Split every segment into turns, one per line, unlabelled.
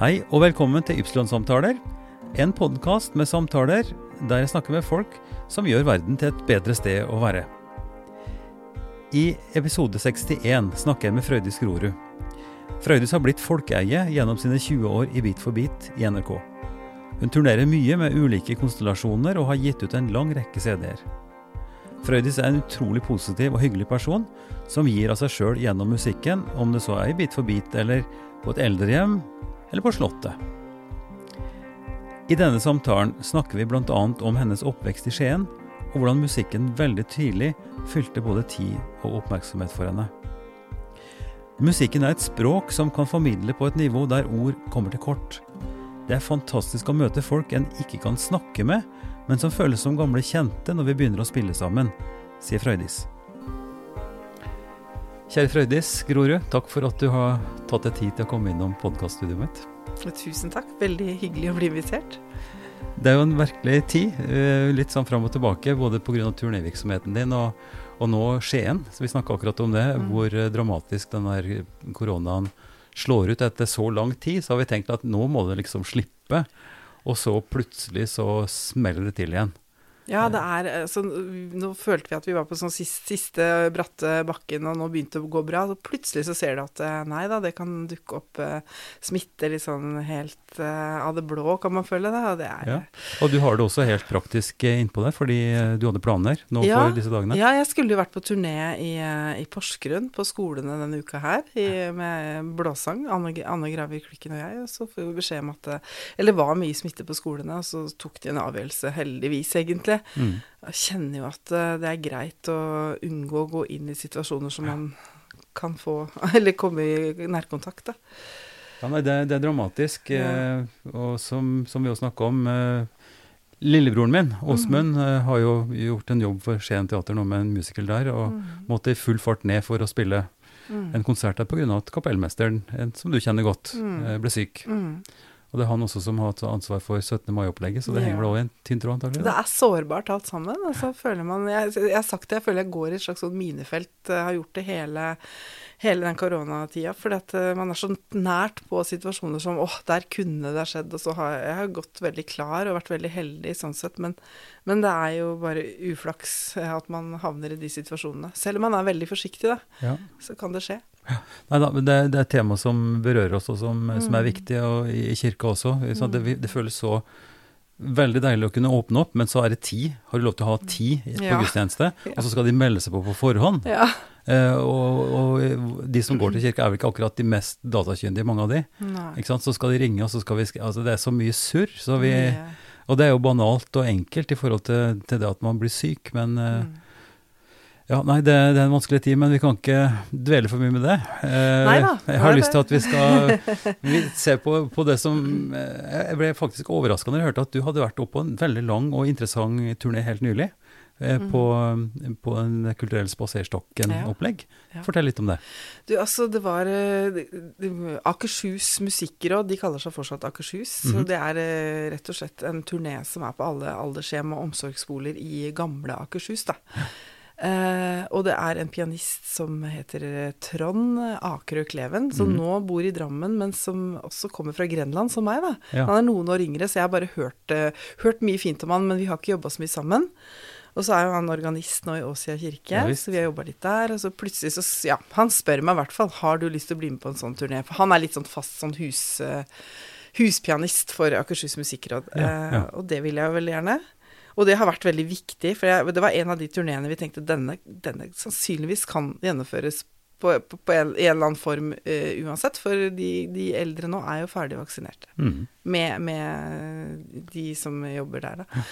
Hei og velkommen til Ypsilon-samtaler. En podkast med samtaler der jeg snakker med folk som gjør verden til et bedre sted å være. I episode 61 snakker jeg med Frøydis Grorud. Frøydis har blitt folkeeie gjennom sine 20 år i Bit for bit i NRK. Hun turnerer mye med ulike konstellasjoner og har gitt ut en lang rekke CD-er. Frøydis er en utrolig positiv og hyggelig person som gir av seg sjøl gjennom musikken, om det så er i Bit for bit eller på et eldrehjem eller på Slottet. I denne samtalen snakker vi bl.a. om hennes oppvekst i Skien, og hvordan musikken veldig tidlig fylte både tid og oppmerksomhet for henne. Musikken er et språk som kan formidle på et nivå der ord kommer til kort. Det er fantastisk å møte folk en ikke kan snakke med, men som føles som gamle kjente når vi begynner å spille sammen, sier Frøydis. Kjære Frøydis Grorud, takk for at du har tatt deg tid til å komme innom podkaststudioet mitt.
Tusen takk. Veldig hyggelig å bli invitert.
Det er jo en virkelig tid, eh, litt sånn fram og tilbake, både pga. turnévirksomheten din og, og nå Skien. Så vi snakka akkurat om det, mm. hvor eh, dramatisk den der koronaen slår ut etter så lang tid. Så har vi tenkt at nå må det liksom slippe, og så plutselig så smeller det til igjen.
Ja, det er eh, så Nå følte vi at vi var på sånn siste, siste, bratte bakken, og nå begynte det å gå bra. Så plutselig så ser du at eh, nei da, det kan dukke opp uh, smitte litt sånn helt uh, av det blå, kan man føle det. Og, det er,
ja. og du har det også helt praktisk innpå deg, fordi du hadde planer nå ja, for disse dagene?
Ja, jeg skulle jo vært på turné i, i Porsgrunn, på skolene denne uka her, i, med blåsang. Anne, Anne Graver Klikken og jeg. Og så får vi beskjed om at Eller var mye smitte på skolene, og så tok de en avgjørelse, heldigvis egentlig Mm. Jeg kjenner jo at eh, det er greit å unngå å gå inn i situasjoner som man kan få Eller komme i nærkontakt, da.
Ja, nei, det, det er dramatisk. Ja. Eh, og som, som vi også snakka om eh, Lillebroren min, Åsmund, mm. har jo gjort en jobb for Skien teater nå med en musical der, og mm. måtte i full fart ned for å spille mm. en konsert der pga. at kapellmesteren, som du kjenner godt, mm. ble syk. Og det er han også som har hatt ansvar for 17. mai-opplegget, så det ja. henger vel også i en tynn tråd, antagelig?
Det er sårbart alt sammen. Altså, føler man, jeg, jeg, har sagt det, jeg føler jeg går i et slags sånn minefelt. Jeg har gjort det hele, hele den koronatida. Fordi at uh, man er så nært på situasjoner som åh, der kunne det ha skjedd. Og så har jeg, jeg har gått veldig klar og vært veldig heldig sånn sett. Men, men, det er jo bare uflaks eh, at man havner i de situasjonene. Selv om man er veldig forsiktig, da, ja. så kan det skje.
Nei da, det, det, er et tema som berører oss, og som, mm. som er viktig og i, i kirka også. Så det, mm. det, føles så veldig deilig å kunne åpne opp, men så er det ti. Har du lov til å ha ti på ja. gudstjeneste? Og så skal de melde seg på på forhånd. Ja. Eh, og, og, de som går til kirka, er vel ikke akkurat de mest datakyndige, mange av de. Så skal de ringe, og så skal vi Altså, det er så mye surr. Så vi Og det er jo banalt og enkelt i forhold til, til det at man blir syk, men eh, mm. Ja, nei, det, det, er en vanskelig tid, men vi kan ikke dvele for mye med det.
Eh, Neida,
jeg har lyst til at vi skal vi se på, på, det som eh, Jeg ble faktisk overraska når jeg hørte at du hadde vært oppe på en veldig lang og interessant turné helt nylig. Eh, mm. På, på, en kulturell spaserstokken-opplegg. Ja, ja. Fortell litt om det.
Du, altså, det var uh, Akershus musikkråd, de kaller seg fortsatt Akershus. Mm -hmm. Så mhm. det er rett og slett en turné som er på alle aldershjem og omsorgsboliger i gamle Akershus. da. Ja. Uh, og det er en pianist som heter eh, Trond Akerø Kleven, som mm. nå bor i Drammen, men som også kommer fra Grenland, som meg. da. Ja. Han er noen år yngre, så jeg har bare hørt, uh, hørt mye fint om han, men vi har ikke jobba så mye sammen. Og så er jo han organist nå i Åsia kirke, ja, så vi har jobba litt der. Og så plutselig så Ja, han spør meg i hvert fall har du lyst til å bli med på en sånn turné. For han er litt sånn fast sånn hus, uh, huspianist for Akershus Musikkråd, ja, og det vil jeg jo veldig gjerne. Og det har vært veldig viktig, for jeg, det var en av de turneene vi tenkte denne, denne sannsynligvis kan gjennomføres på, på, på en, i en eller annen form uh, uansett. For de, de, eldre nå er jo ferdig vaksinerte. Mm. Med, med, de som jobber der, da.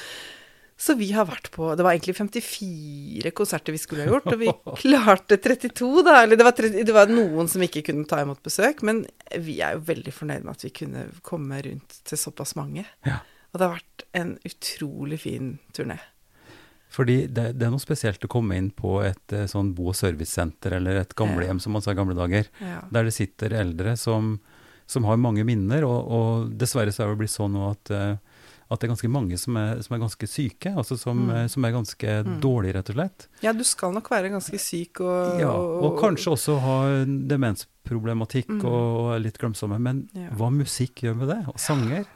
Så vi har vært på Det var egentlig 54 konserter vi skulle ha gjort, og vi klarte 32, da. Eller det var, 30, det var, noen som ikke kunne ta imot besøk, men vi er jo veldig fornøyd med at vi kunne komme rundt til såpass mange. Ja. Og det har vært en utrolig fin turné.
Fordi det, det, er noe spesielt å komme inn på et eh, sånn bo- og servicesenter eller et gamlehjem, ja. som man sa i gamle dager, ja. der det sitter eldre som, som har mange minner. Og, og, dessverre så er det blitt sånn nå at, eh, at det er ganske mange som er, som er ganske syke, altså som,
Mm.
eh, som er ganske
Mm.
dårlige, rett og slett.
Ja, du skal nok være ganske syk og
Ja, og kanskje også ha demensproblematikk
Mm.
og og litt glemsomme. Men
Ja.
hva musikk gjør med det? Og sanger?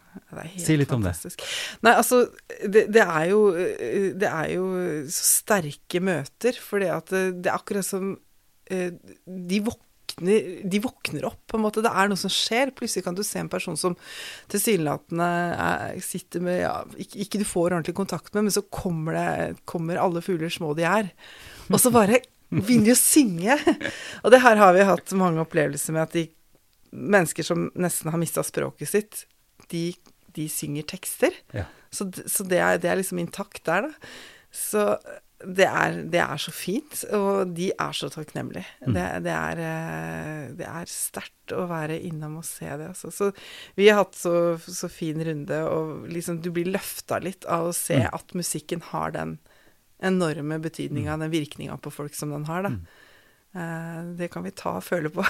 Si litt om det.
fantastisk. Nei, altså, det, det er jo Det er jo så sterke møter, for det det, det er akkurat som eh, de våkner de våkner opp, på en måte. Det er noe som skjer. Plutselig kan du se en person som tilsynelatende er- sitter med ja, ikke, ikke du får ordentlig kontakt med, men så kommer det kommer alle fugler små de er. Og så bare begynner de å synge. Og det her har vi hatt mange opplevelser med at de mennesker som nesten har mista språket sitt, de, de synger tekster.
Ja.
Så, så det, er, det er liksom intakt der, da. Så det er, det er så fint, og de er så takknemlige.
Mm.
Det, det er, eh, det er sterkt å være innom og se det, altså. Så vi har hatt så, så fin runde, og liksom du blir løfta litt av å se
Mm.
at musikken har den enorme betydninga, den virkninga på folk som den har, da. Eh, Det kan vi ta og føle på.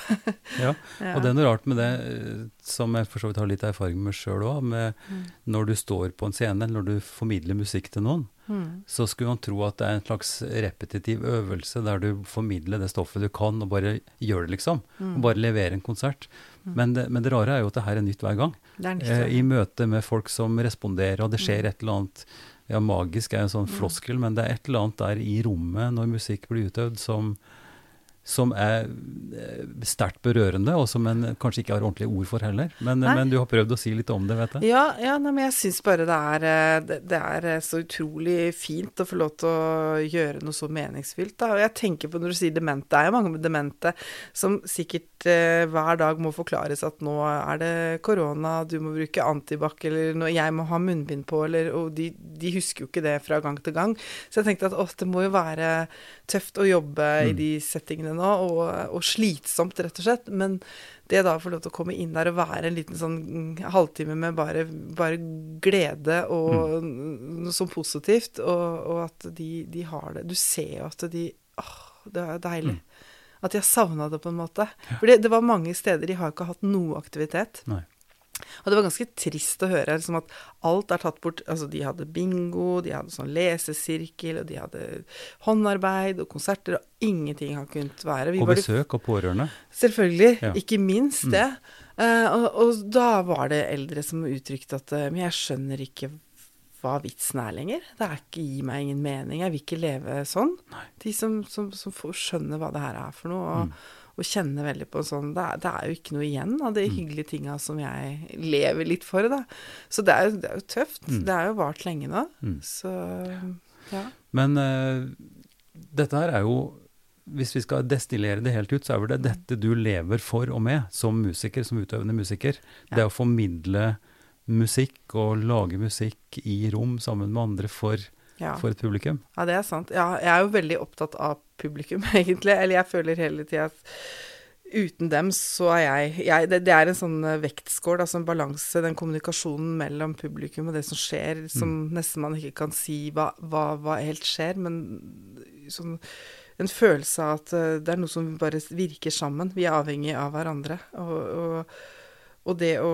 Ja.
Ja.
Og det er noe rart med det, eh, som jeg for så vidt har litt erfaring med sjøl òg, med
Mm.
når du står på en scene, når du formidler musikk til noen,
Mm.
så skulle man tro at det er en slags repetitiv øvelse der du formidler det stoffet du kan, og bare gjør det, liksom.
Mm.
Og bare leverer en konsert.
Mm.
Men det, men det rare er jo at det her er nytt hver gang.
Nytt,
Eh, I møte med folk som responderer, og det skjer
Mm.
et eller annet Ja, magisk er en sånn
Mm.
floskel, men det er et eller annet der i rommet når musikk blir utøvd som som er eh, sterkt berørende, og som en kanskje ikke har ordentlige ord for heller. Men, men du har prøvd å si litt om det, vet jeg.
Ja, ja nei, men jeg syns bare det er, eh, det, det er eh, så utrolig fint å få lov til å gjøre noe så meningsfylt. Da. Og jeg tenker på når du sier demente, det er jo mange demente som sikkert eh, hver dag må forklares at nå er det korona, du må bruke antibac, eller nå, jeg må ha munnbind på, eller Og de, de husker jo ikke det fra gang til gang. Så jeg tenkte at å, det må jo være tøft å jobbe i
Mm.
de settingene nå, og, og slitsomt, rett og slett. Men det da å få lov til å komme inn der og være en liten sånn mm, halvtime med bare, bare glede og noe sånn positivt, og, og at de, de har det Du ser jo at de Åh, det er deilig. At de har savna det, på en måte. For det, det var mange steder de har ikke hatt noe aktivitet.
Nei.
Og det var ganske trist å høre liksom at alt er tatt bort. Altså, de hadde bingo, de hadde sånn lesesirkel, og de hadde håndarbeid og konserter, og ingenting har kunnet være. Vi
Og besøk og pårørende.
Selvfølgelig,
Ja.
ikke minst
Mm.
det. Eh, og, og da var det eldre som uttrykte at eh, Men jeg skjønner ikke hva vitsen er lenger. Det er ikke gi meg ingen mening. Jeg vil ikke leve sånn.
Nei.
De som, som, som skjønner hva det her er for noe, og,
Mm.
Og kjenner veldig på sånn det er, det er jo ikke noe igjen av de
Mm.
hyggelige tinga som jeg lever litt for, da. Så det er jo, det er jo tøft.
Mm.
Det er jo vart lenge nå.
Mm.
Så ja.
Men uh, dette her er jo Hvis vi skal destillere det helt ut, så er vel det dette du lever for og med som musiker, som utøvende musiker.
Ja.
Det å formidle musikk og lage musikk i rom sammen med andre for,
ja.
for et publikum.
Ja, det er sant. Ja, jeg er jo veldig opptatt av publikum, egentlig. Eller jeg føler hele tida at uten dem så er jeg, jeg det, det er en sånn eh, vektskål, altså en balanse, den kommunikasjonen mellom publikum og det som skjer, som nesten man ikke kan si hva, hva, hva helt skjer, men sånn en følelse av at eh, det er noe som bare virker sammen. Vi er avhengig av hverandre. Og, og, og det å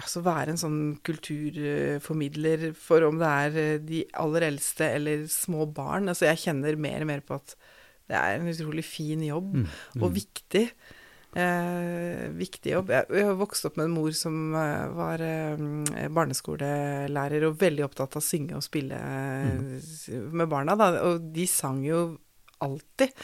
altså være en sånn kulturformidler for om det er eh, de aller eldste eller små barn. Altså jeg kjenner mer og mer på at det er en utrolig fin jobb,
Mm.
og
Mm.
viktig. Eh, viktig jobb. Jeg, jeg har vokst opp med en mor som eh, var eh, barneskolelærer og veldig opptatt av å synge og spille eh, s- med barna. Da. Og de sang jo alltid.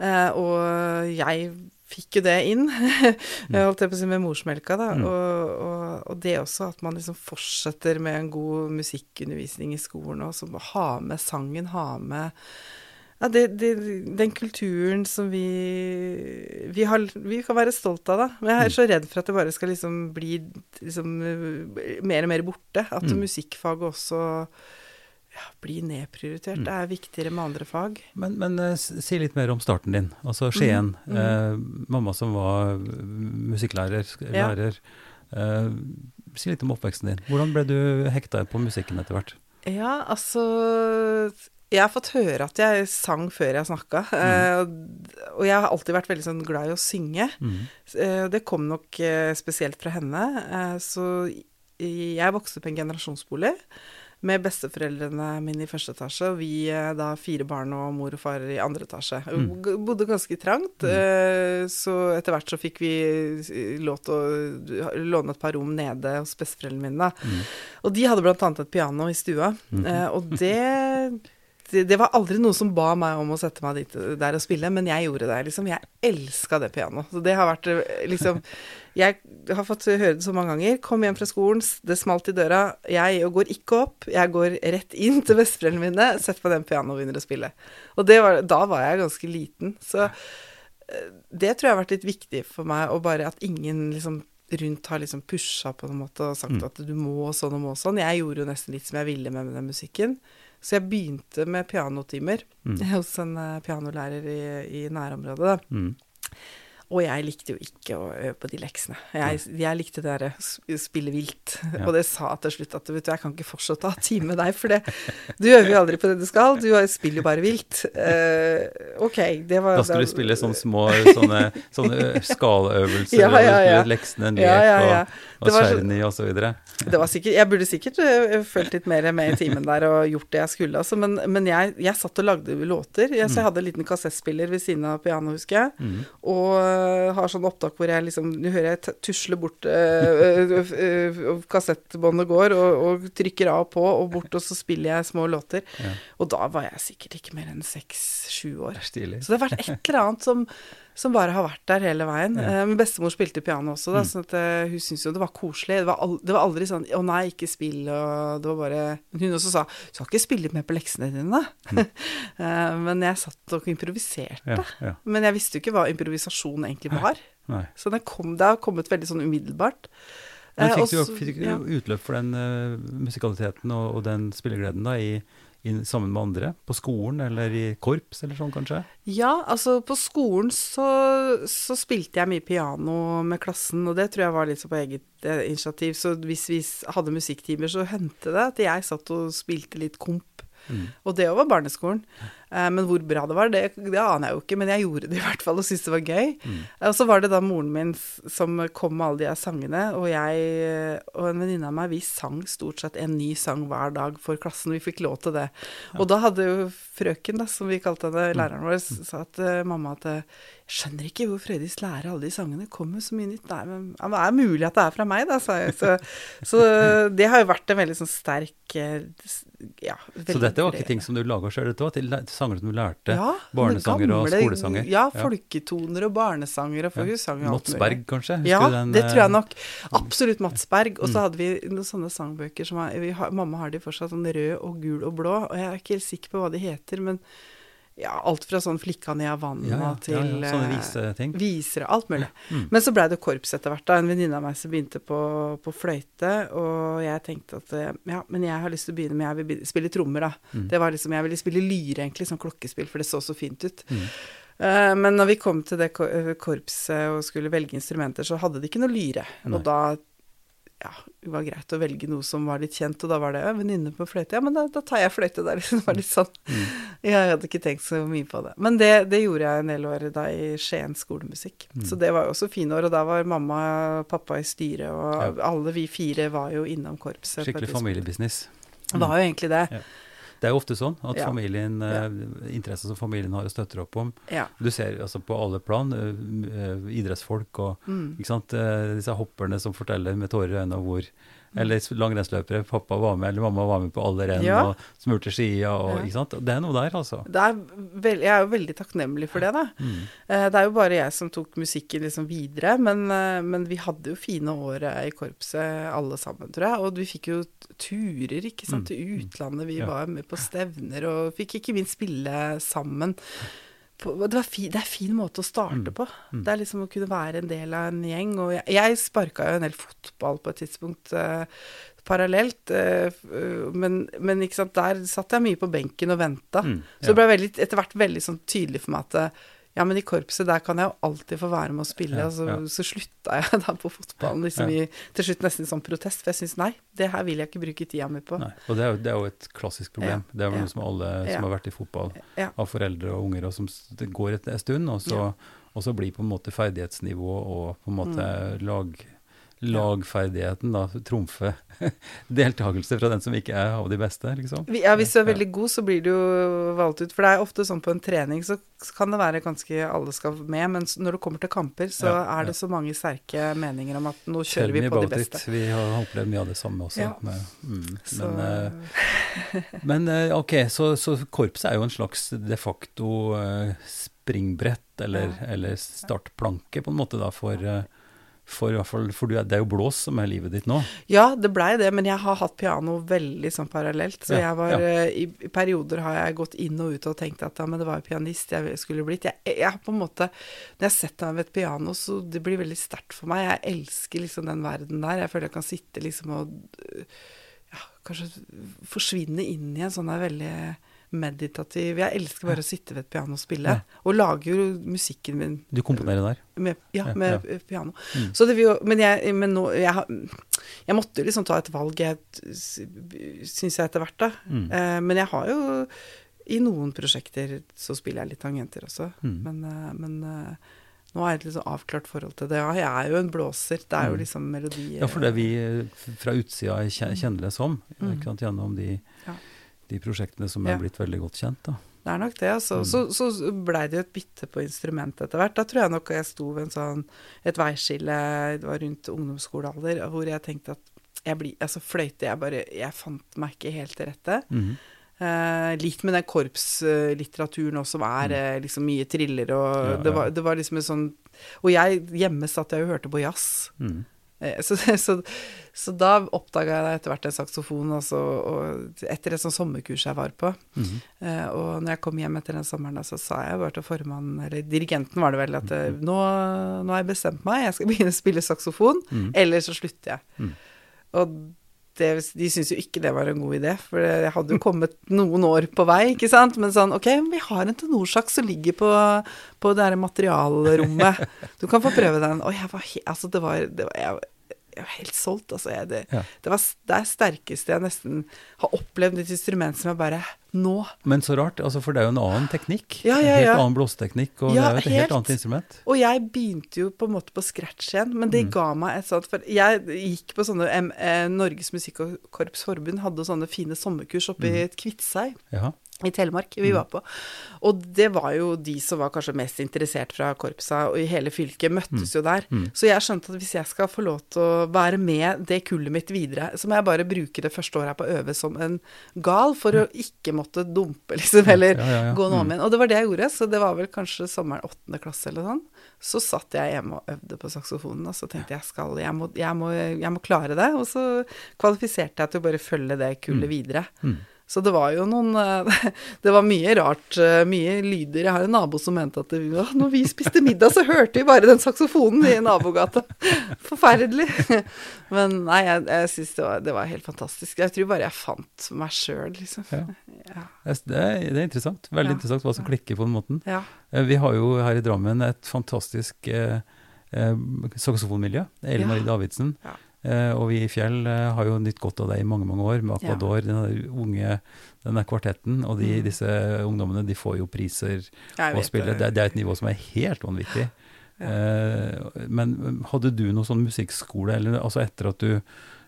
Eh, og jeg fikk jo det inn, holdt jeg på å si med morsmelka, da.
Mm.
Og, og, og det også, at man liksom fortsetter med en god musikkundervisning i skolen, og så ha med sangen, ha med ja, det, det, den kulturen som vi vi, har, vi kan være stolt av, da. Men jeg er så redd for at det bare skal liksom bli liksom, mer og mer borte. At
Mm.
musikkfaget også ja, bli nedprioritert.
Mm.
Det er viktigere med andre fag.
Men, men eh, si litt mer om starten din. Altså Skien.
Mm, mm.
Eh, mamma som var eh, musikklærer.
Ja.
lærer. Eh, si litt om oppveksten din. Hvordan ble du hekta på musikken etter hvert?
Ja, altså Jeg har fått høre at jeg sang før jeg snakka. eh, og- jeg har alltid vært veldig sånn glad i å synge.
Mm.
Eh, Det kom nok spesielt fra henne. Så jeg vokste opp i en generasjonsbolig med besteforeldrene mine i første etasje, og vi eh, da fire barn og mor og far i andre etasje.
Mm.
Bodde ganske trangt, eh, så etter hvert så fikk vi eh, lov til å låne et par rom nede hos besteforeldrene mine. da.
Mm.
Og de hadde annet et piano i stua, og det, det var aldri noen som ba meg om å sette meg dit, der og spille, men jeg gjorde det. liksom. Jeg elska det pianoet. Så det har vært eh, liksom Jeg har fått høre det så mange ganger. Kom hjem fra skolen, det smalt i døra. Jeg går ikke opp, jeg går rett inn til besteforeldrene mine, setter på den pianoet og begynner å spille. Og det var, da var jeg ganske liten. Så eh, det tror jeg har vært litt viktig for meg, og bare at ingen liksom rundt har liksom pusha på en måte og sagt
Mm.
at du må sånn og må sånn. Jeg gjorde jo nesten litt som jeg ville med, med den musikken. Så jeg begynte med pianotimer
Mm.
hos en eh, pianolærer i, i nærområdet. Da.
Mm.
Og jeg likte jo ikke å øve på de leksene. Jeg, jeg likte det derre sp- spille vilt.
Ja.
Og det sa til slutt at vet du, jeg kan ikke fortsette å ha time med deg, for det, du øver jo aldri på det du skal. Du spiller jo bare vilt. Uh, ok, det var
Da skulle du spille sånne små sånne, sånne skalaøvelser,
Ja, ja, ja.
leksene ned
Ja, ja, ja.
og, og
så-
Czerny videre.
Det var sikkert, jeg burde sikkert øh, følt litt mer med i timen der og gjort det jeg skulle, altså. Men, men jeg, jeg satt og lagde låter. Jeg, så jeg hadde en liten kassettspiller ved siden av pianoet, husker jeg.
Mm.
Og har sånn opptak hvor jeg liksom Nå hører jeg tusler tusle bort øh, øh, Kassettbåndet går, og, og trykker av og på og bort, og så spiller jeg små låter.
Ja.
Og da var jeg sikkert ikke mer enn seks-sju år.
Stilig.
Så det har vært et eller annet som, som bare har vært der hele veien.
Ja.
Men Min bestemor spilte piano også, da,
Mm.
sånn at eh, hun syntes jo det var koselig. Det var, aldri, det var aldri sånn 'Å nei, ikke spill', og det var bare Men hun også sa 'Du skal ikke spille med på leksene dine', da. Eh, Men jeg satt og improviserte.
Mm. Ja, ja.
Men jeg visste jo ikke hva improvisasjon egentlig var.
Nei.
Så det, kom, det har kommet veldig sånn umiddelbart.
Men
Eh,
fikk du,
også-
fikk du utløp for den uh, musikaliteten og, og den spillegleden da, i, i, sammen med andre? På skolen eller i korps eller sånn, kanskje?
Ja, altså på skolen så, så spilte jeg mye piano med klassen, og det tror jeg var litt på eget eh, initiativ. Så hvis vi hadde musikktimer, så hendte det at jeg satt og spilte litt komp.
Mm.
Og det òg var barneskolen. Eh, men hvor bra det var, det, det aner jeg jo ikke, men jeg gjorde det i hvert fall og syntes det var gøy.
Mm.
Og så var det da moren min som kom med alle de her sangene, og jeg og en venninne av meg, vi sang stort sett en ny sang hver dag for klassen. Vi fikk lov til det. Og da hadde jo frøken, da, som vi kalte henne, læreren vår, sa at eh, mamma at skjønner ikke hvor Frøydis lærer alle de sangene. Kommer så mye nytt. Nei, men ja, det er mulig at det er fra meg, da, sa jeg. Så, så det har jo vært en veldig sånn sterk eh, ja,
Så dette var ikke ting som du laga sjøl, dette var til sanger som du lærte?
ja,
barnesanger og skolesanger.
Ja,
Ja.
folketoner og barnesanger og jo alt mulig.
Motsberg, kanskje?
Ja,
den,
det tror jeg
eh,
nok. Absolutt Mats Berg. Og så
Mm.
hadde vi noen sånne sangbøker som vi har, Mamma har de fortsatt, sånn rød og gul og blå. Og jeg er ikke helt sikker på hva de heter, men ja, alt fra sånn 'Flikka ned av vannet'
Ja, ja,
til
sånne
eh,
viseting.
Visere. alt mulig.
Mm.
Men så blei det korps etter hvert. da, En venninne av meg som begynte på, på fløyte, og jeg tenkte at eh, ja, men jeg har lyst til å begynne, med jeg vil spille trommer, da.
Mm.
Det var liksom, Jeg ville spille lyre, egentlig, sånn klokkespill, for det så så fint ut.
Mm.
Eh, men når vi kom til det korpset og skulle velge instrumenter, så hadde de ikke noe lyre.
Nei.
Og da ja, det var greit å velge noe som var litt kjent, og da var det ja, venninne på fløyte. Ja, men da, da tar jeg fløyte der. liksom. Det var litt sånn.
Mm.
Jeg hadde ikke tenkt så mye på det. Men det, det gjorde jeg en del år da i Skien skolemusikk.
Mm.
Så det var jo også fine år, og da var mamma og pappa i styret, og
Ja.
alle vi fire var jo innom korpset.
Skikkelig familiebusiness.
Det var jo egentlig det.
Det er jo ofte sånn at
Ja.
familien,
Ja.
eh, interesser som familien har og støtter opp om.
Ja.
Du ser altså på alle plan, eh, eh, idrettsfolk og
Mm.
ikke sant, disse hopperne som forteller med tårer i øynene hvor Eller langrennsløpere. Pappa var med, eller mamma var med på alle renn
Ja.
og smurte skia og ikke sant. Det er noe der, altså.
Det er veld, jeg er jo veldig takknemlig for det, da.
Mm.
Eh, Det er jo bare jeg som tok musikken liksom videre, men, eh, men vi hadde jo fine år eh, i korpset alle sammen, tror jeg. Og vi fikk jo turer, ikke sant,
Mm.
til utlandet. Vi
Ja.
var med på stevner og fikk ikke minst spille sammen. På, det, var fi, det er en fin måte å starte
Mm.
på.
Mm.
Det er liksom å kunne være en del av en gjeng. Og jeg, jeg sparka jo en del fotball på et tidspunkt eh, parallelt, eh, eh, men, men der satt jeg mye på benken og venta.
Mm.
Så det ble veldig, etter hvert veldig sånn tydelig for meg at ja, men i korpset der kan jeg jo alltid få være med å spille.
Ja, ja.
så slutta jeg da på fotballen liksom
Ja.
i, til slutt nesten som protest. For jeg syns nei, det her vil jeg ikke bruke tida mi på.
Nei, og det er, jo, det er jo et klassisk problem. Det er
vel
noe som alle som har vært i fotball, av foreldre og unger, og som det går en stund, og så, og så blir på en måte ferdighetsnivå og på en måte
Mm.
lag, lagferdigheten da trumfe deltakelse fra den som ikke er av de beste, liksom.
Ja, hvis du er veldig god, så blir du jo valgt ut. For det er ofte sånn på en trening så kan det være ganske alle skal med, men når det kommer til kamper, så
Ja,
er det så mange sterke meninger om at nå kjører vi på de
beste. it. Vi har opplevd mye av det samme også.
Ja.
Med, mm, men eh, men eh, ok, så, så korpset er jo en slags de facto eh, springbrett, eller,
Ja.
eller startplanke, på en måte, da, for, for i hvert fall, for du det er jo blås som er livet ditt nå.
Ja, det blei det, men jeg har hatt piano veldig sånn parallelt. Så
Ja,
jeg var
ja.
eh, i, I perioder har jeg gått inn og ut og tenkt at ja, men det var jo pianist jeg skulle blitt. Jeg, jeg har på en måte Når jeg setter meg ved et piano, så det blir veldig sterkt for meg. Jeg elsker liksom den verden der. Jeg føler jeg kan sitte liksom og ja, kanskje forsvinne inn i en sånn der veldig meditativ Jeg elsker bare å sitte ved et piano og spille.
Ja.
Og lager jo musikken min
Du komponerer der.
med, ja, med
ja.
piano.
Mm.
Så det vil jo Men jeg, men nå, jeg, jeg måtte liksom ta et valg, syns jeg etter hvert, da.
Mm.
Eh, men jeg har jo I noen prosjekter så spiller jeg litt tangenter også.
Mm.
Men, eh, men eh, nå har jeg et sånn avklart forhold til det. Ja, jeg er jo en blåser. Det er jo
Mm.
liksom melodi
Ja, for det vi fra utsida kjenner det som,
Mm.
gjennom de,
Ja.
De prosjektene som er blitt veldig godt kjent. da.
Det er nok det, altså.
Mm.
Så, så blei det jo et bytte på instrument etter hvert. Da tror jeg nok jeg sto ved en sånn, et veiskille, det var rundt ungdomsskolealder, hvor jeg tenkte at jeg blir, altså fløyte, jeg bare, jeg fant meg ikke helt til rette.
Mm.
Eh, litt med den korpslitteraturen også, som er mm. liksom mye triller og
Mm. Ja,
det, var, det var liksom en sånn Og jeg hjemme satt jeg og hørte på jazz. Eh, Så, så, så da oppdaga jeg etter hvert en saksofon, også, og etter et sånt sommerkurs jeg var på.
Mm
-hmm. og når jeg kom hjem etter den sommeren, da, så sa jeg bare til formannen, eller dirigenten var det vel, at eh,
Mhm.
nå, nå har jeg bestemt meg, jeg skal begynne å spille saksofon,
Mhm.
eller så slutter jeg.
Mm.
Og det, de syntes jo ikke det var en god idé, for jeg hadde jo kommet noen år på vei, ikke sant. Men sånn, ok, vi har en tenorsaks som ligger på, på det derre materialrommet. Du kan få prøve den. Og jeg var helt Altså, det var, det var jeg, jeg var helt solgt, altså. Jeg, det,
Ja.
det var det er sterkeste jeg nesten har opplevd et instrument som jeg bare Nå!
Men så rart, altså, for det er jo en annen teknikk.
Ja, ja,
En helt annen blåseteknikk, og
Ja,
det er jo et helt
helt.
annet instrument.
Og jeg begynte jo på en måte på scratch igjen, men det
Mm.
ga meg et sånt For jeg gikk på sånne M eh, Norges Musikkorps Forbund hadde sånne fine sommerkurs oppe
Mm.
i Kviteseid. I Telemark vi
Mm.
var på. Og det var jo de som var kanskje mest interessert fra korpsa, og i hele fylket møttes jo der.
Mm.
Så jeg skjønte at hvis jeg skal få lov til å være med det kullet mitt videre, så må jeg bare bruke det første året her på å øve som en gal, for å ikke måtte dumpe, liksom, eller
Ja, ja, ja.
gå noe om
Mm.
igjen. Og det var det jeg gjorde, så det var vel kanskje sommeren åttende klasse eller sånn. Så satt jeg hjemme og øvde på saksofonen, og så tenkte jeg skal, jeg må, jeg må, jeg må klare det. Og så kvalifiserte jeg til å bare følge det kullet videre.
Mm.
Så det var jo noen eh, Det var mye rart, eh, mye lyder. Jeg har en nabo som mente at det, når vi spiste middag, så hørte vi bare den saksofonen i nabogata. Forferdelig. Men nei, jeg, jeg syns det, var- det var helt fantastisk. Jeg tror bare jeg fant meg sjøl, liksom.
Ja.
Ja.
Det er, det er interessant. Veldig
Ja.
interessant hva som klikker på den måten.
ja.
Eh, Vi har jo her i Drammen et fantastisk eh, eh, saksofonmiljø. Ellen
Ja.
Marie Davidsen.
Ja.
Eh, og vi i Fjell eh, har jo nytt godt av det i mange mange år, med
Ja.
Aquador, den der unge denne kvartetten. Og de,
Mm.
disse ungdommene de får jo priser
å
spille. Det, det er et nivå som er helt vanvittig.
Ja.
Eh, men hadde du noe sånn musikkskole, eller altså etter at du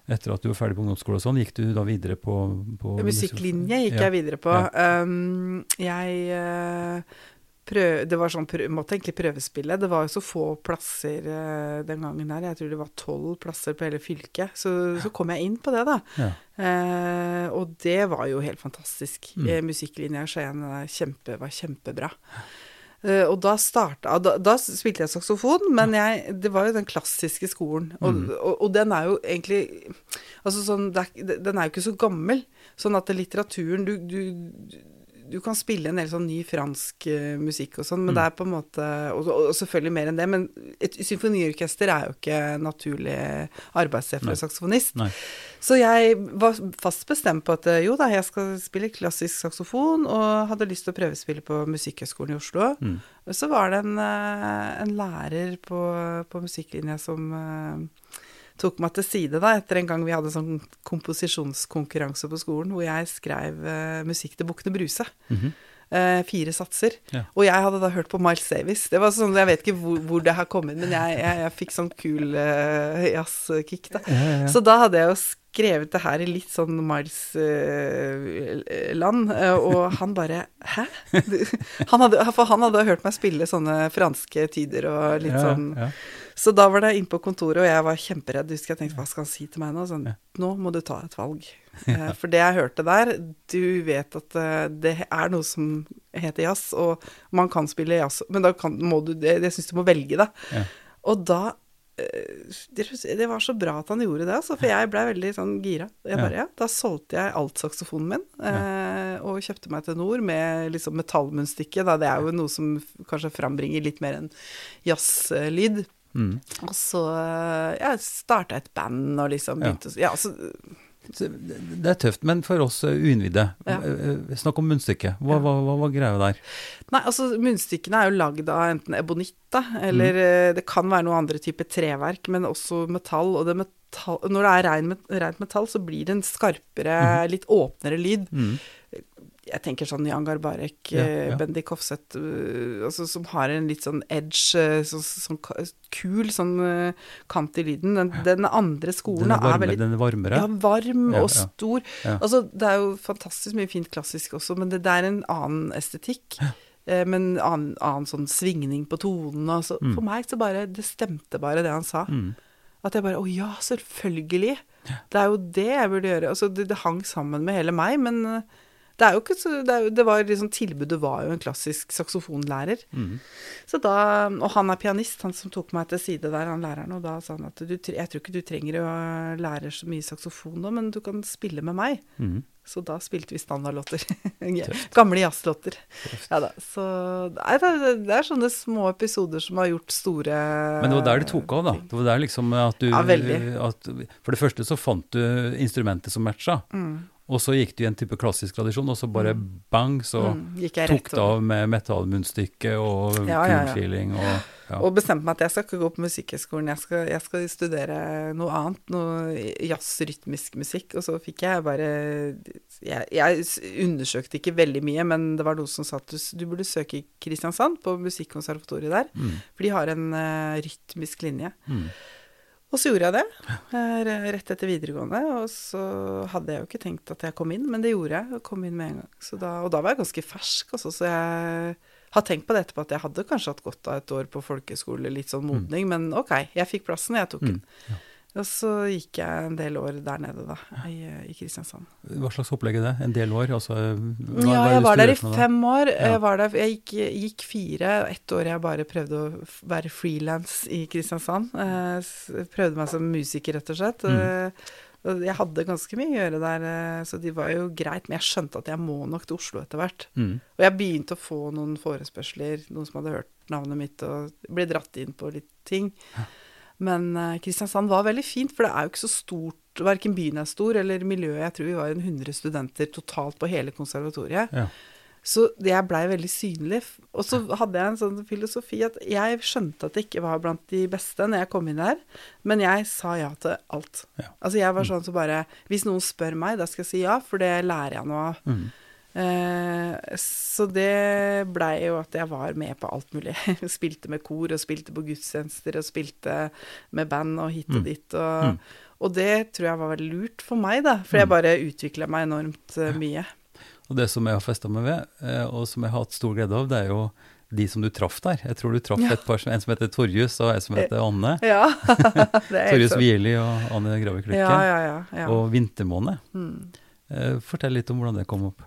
etter at du var ferdig på ungdomsskole og sånn, gikk du da videre på, på
Musikklinje gikk
Ja.
jeg videre på. Um, jeg eh, prøv, Det var sånn prøv, måtte egentlig prøvespille. Det var jo så få plasser uh, den gangen her. Jeg tror det var tolv plasser på hele fylket. Så, så kom jeg inn på det, da.
Ja.
Uh, og det var jo helt fantastisk.
Mm.
Eh, Musikklinja i Skien kjempe, var kjempebra. Uh, og da starta da, da spilte jeg saksofon, men jeg, det var jo den klassiske skolen. Og,
Mm.
og, og den er jo egentlig Altså sånn, er, Den er jo ikke så gammel. Sånn at litteraturen Du, du, du kan spille en del sånn ny fransk eh, musikk og sånn, men
Mm.
det er på en måte og, og selvfølgelig mer enn det, men et symfoniorkester er jo ikke naturlig arbeidssted for en saksofonist.
Nei.
Så jeg var fast bestemt på at eh, jo da, jeg skal spille klassisk saksofon, og hadde lyst til å prøvespille på Musikkhøgskolen i Oslo.
Mm.
Så var det en, eh, en lærer på, på musikklinja som tok meg til side da, etter en gang vi hadde en sånn komposisjonskonkurranse på skolen, hvor jeg skrev uh, musikk til Bukkene Bruse.
Mm
-hmm. uh, fire satser.
Ja.
Og jeg hadde da hørt på Miles Davis. Det var sånn, Jeg vet ikke hvor, hvor det har kommet, men jeg, jeg, jeg fikk sånn kul uh, jazzkick, da.
Ja, ja.
Så da hadde jeg jo skrevet det her i litt sånn Miles-land, og han bare Hæ? Han hadde, for han hadde hørt meg spille sånne franske tyder og litt sånn. Så da var det inn på kontoret, og jeg var kjemperedd. Husker jeg tenkte hva skal han si til meg nå? Sånn, nå må du ta et valg. Eh, For det jeg hørte der, du vet at eh, det er noe som heter jazz, og man kan spille jazz, men da kan, må du det, Jeg syns du må velge, da.
Ja.
Og da eh, det, var så bra at han gjorde det, altså, for jeg blei veldig sånn gira. Jeg bare, ja. Da solgte jeg alt saksofonen min eh, og kjøpte meg til Nord med liksom metallmunnstykke. Da. Det er jo noe som kanskje frambringer litt mer enn jazzlyd.
Mm.
Og så ja, starta et band og liksom
Ja.
begynte å Ja, altså
Så Det er tøft, men for oss eh, uinnvidde,
Ja.
eh, eh, snakk om munnstykket. Hva,
Ja.
hva, hva var greia der?
Nei, altså munnstykkene er jo lagd av enten ebonitt, da, eller
Mm.
eh, det kan være noe andre typer treverk, men også metall. Og det metall, når det er rent metall, så blir det en skarpere, litt åpnere lyd.
Mm.
Jeg tenker sånn Jan Garbarek,
Ja,
eh,
ja.
Bendik Hofseth, øh, altså, som har en litt sånn edge, eh, så, sånn kul sånn eh, kant i lyden. Den, den andre skolen
Den er,
varme, er veldig
den er varmere?
Ja, varm
Ja,
og stor.
Ja.
Altså, det er jo fantastisk mye fint klassisk også, men det, det er en annen estetikk. Eh, men annen, annen sånn svingning på tonene. Altså,
Mm.
For meg så bare Det stemte bare, det han sa.
Mm.
At jeg bare Å ja, selvfølgelig. Det er jo det jeg burde gjøre. Altså, det, det hang sammen med hele meg, men eh, det er jo ikke så Det, er, det var liksom Tilbudet var jo en klassisk saksofonlærer.
Mm.
Så da, og han er pianist, han som tok meg til side der, han læreren, og da sa han at du, jeg tror ikke du trenger å lære så mye saksofon nå, men du kan spille med meg.
Mm.
Så da spilte vi standardlåter. Gamle jazzlåter. Ja da. Så nei, det, er- det er sånne små episoder som har gjort store
Men det var der det tok av, da. Det var der liksom at du
Ja.
At, for det første så fant du instrumentet som matcha,
Mm,
og så gikk du i en type klassisk tradisjon, og så bare bang, så
mm,
tok det av med metallmunnstykke og
Ja, ja, ja.
og ja.
Og bestemte meg at jeg skal ikke gå på Musikkhøgskolen, jeg, skal- jeg skal studere noe annet, noe jazzrytmisk musikk. Og så fikk jeg bare jeg, jeg undersøkte ikke veldig mye, men det var noen som sa at du, du burde søke i Kristiansand, på Musikkonservatoriet der.
Mm.
For de har en uh, rytmisk linje.
Mm.
Og så gjorde jeg det, rett etter videregående. Og så hadde jeg jo ikke tenkt at jeg kom inn, men det gjorde jeg. og kom inn med en gang. Så da, og da var jeg ganske fersk, også, så jeg har tenkt på det etterpå at jeg hadde kanskje hatt godt av et år på folkeskole, litt sånn modning, men ok, jeg fikk plassen, jeg tok den.
Mm,
Og så gikk jeg en del år der nede, da, i, i Kristiansand.
Hva slags opplegg er det? En del år? Altså, hva,
Ja, jeg var der i fem år.
Ja.
Jeg, var der, jeg gikk, gikk fire. Ett år jeg bare prøvde å være frilans i Kristiansand. Jeg prøvde meg som musiker, rett og slett.
Mm.
Eh, jeg hadde ganske mye å gjøre der, eh, så de var jo greit. Men jeg skjønte at jeg må nok til Oslo etter hvert.
Mm.
Og jeg begynte å få noen forespørsler, noen som hadde hørt navnet mitt, og ble dratt inn på litt ting. Men eh, Kristiansand var veldig fint, for det er jo ikke så stort, verken byen er stor, eller miljøet. Jeg tror vi var en 100 studenter totalt på hele konservatoriet.
Ja.
Så jeg blei veldig synlig. Og så hadde jeg en sånn filosofi at jeg skjønte at jeg ikke var blant de beste når jeg kom inn der, men jeg sa ja til alt.
Ja.
Altså jeg var sånn som bare Hvis noen spør meg, da skal jeg si ja, for det lærer jeg noe av.
Mm.
Eh, så det blei jo at jeg var med på alt mulig. spilte med kor, og spilte på gudstjenester, og spilte med band og hit og
Mm.
dit. Og,
Mm.
og det tror jeg var veldig lurt for meg, da. For jeg bare utvikla meg enormt eh, mye.
Og det som jeg har festa meg ved, eh, og som jeg har hatt stor glede av, det er jo de som du traff der. Jeg tror du traff
Ja.
et par, som- en som heter Torjus, og en som heter Anne.
Ja.
Torjus. Wierli og Anne Gravik Lykke.
Ja, ja, ja. ja.
Og Vintermåne.
Mm.
Eh, Fortell litt om hvordan det kom opp.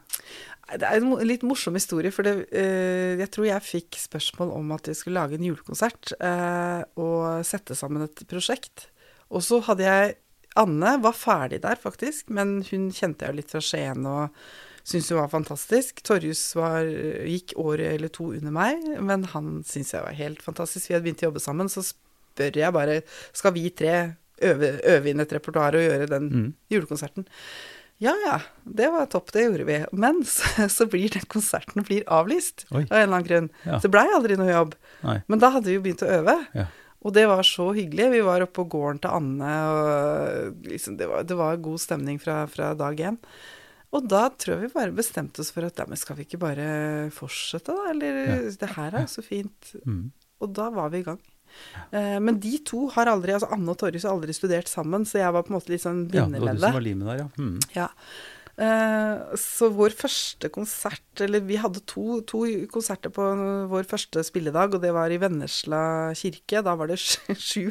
Det er en litt morsom historie, for det, eh, jeg tror jeg fikk spørsmål om at jeg skulle lage en julekonsert eh, og sette sammen et prosjekt. Og så hadde jeg Anne var ferdig der, faktisk, men hun kjente jeg jo litt fra Skien og syntes hun var fantastisk. Torjus var, gikk året eller to under meg, men han syntes jeg var helt fantastisk. Vi hadde begynt å jobbe sammen, så spør jeg bare skal vi tre øve, øve inn et repertoar og gjøre den
Mm.
julekonserten. Ja ja, det var topp, det gjorde vi. Men så, så blir den konserten blir avlyst
Oi.
av en eller annen grunn.
Ja.
Så det blei aldri noe jobb.
Nei.
Men da hadde vi jo begynt å øve.
Ja.
Og det var så hyggelig. Vi var oppe på gården til Anne, og liksom, det, var, det var god stemning fra, fra dag én. Og da tror jeg vi bare bestemte oss for at ja, men skal vi ikke bare fortsette, da? Eller
Ja.
det her er så fint.
Mm.
Og da var vi i gang. Eh, men de to har aldri, altså Anne og Torjus har aldri studert sammen, så jeg var på en måte litt sånn
Ja, det var du som var limet der, ja. Mm.
Ja. Eh, så vår første konsert Eller vi hadde to, to konserter på vår første spilledag, og det var i Vennesla kirke. Da var det sju, sju,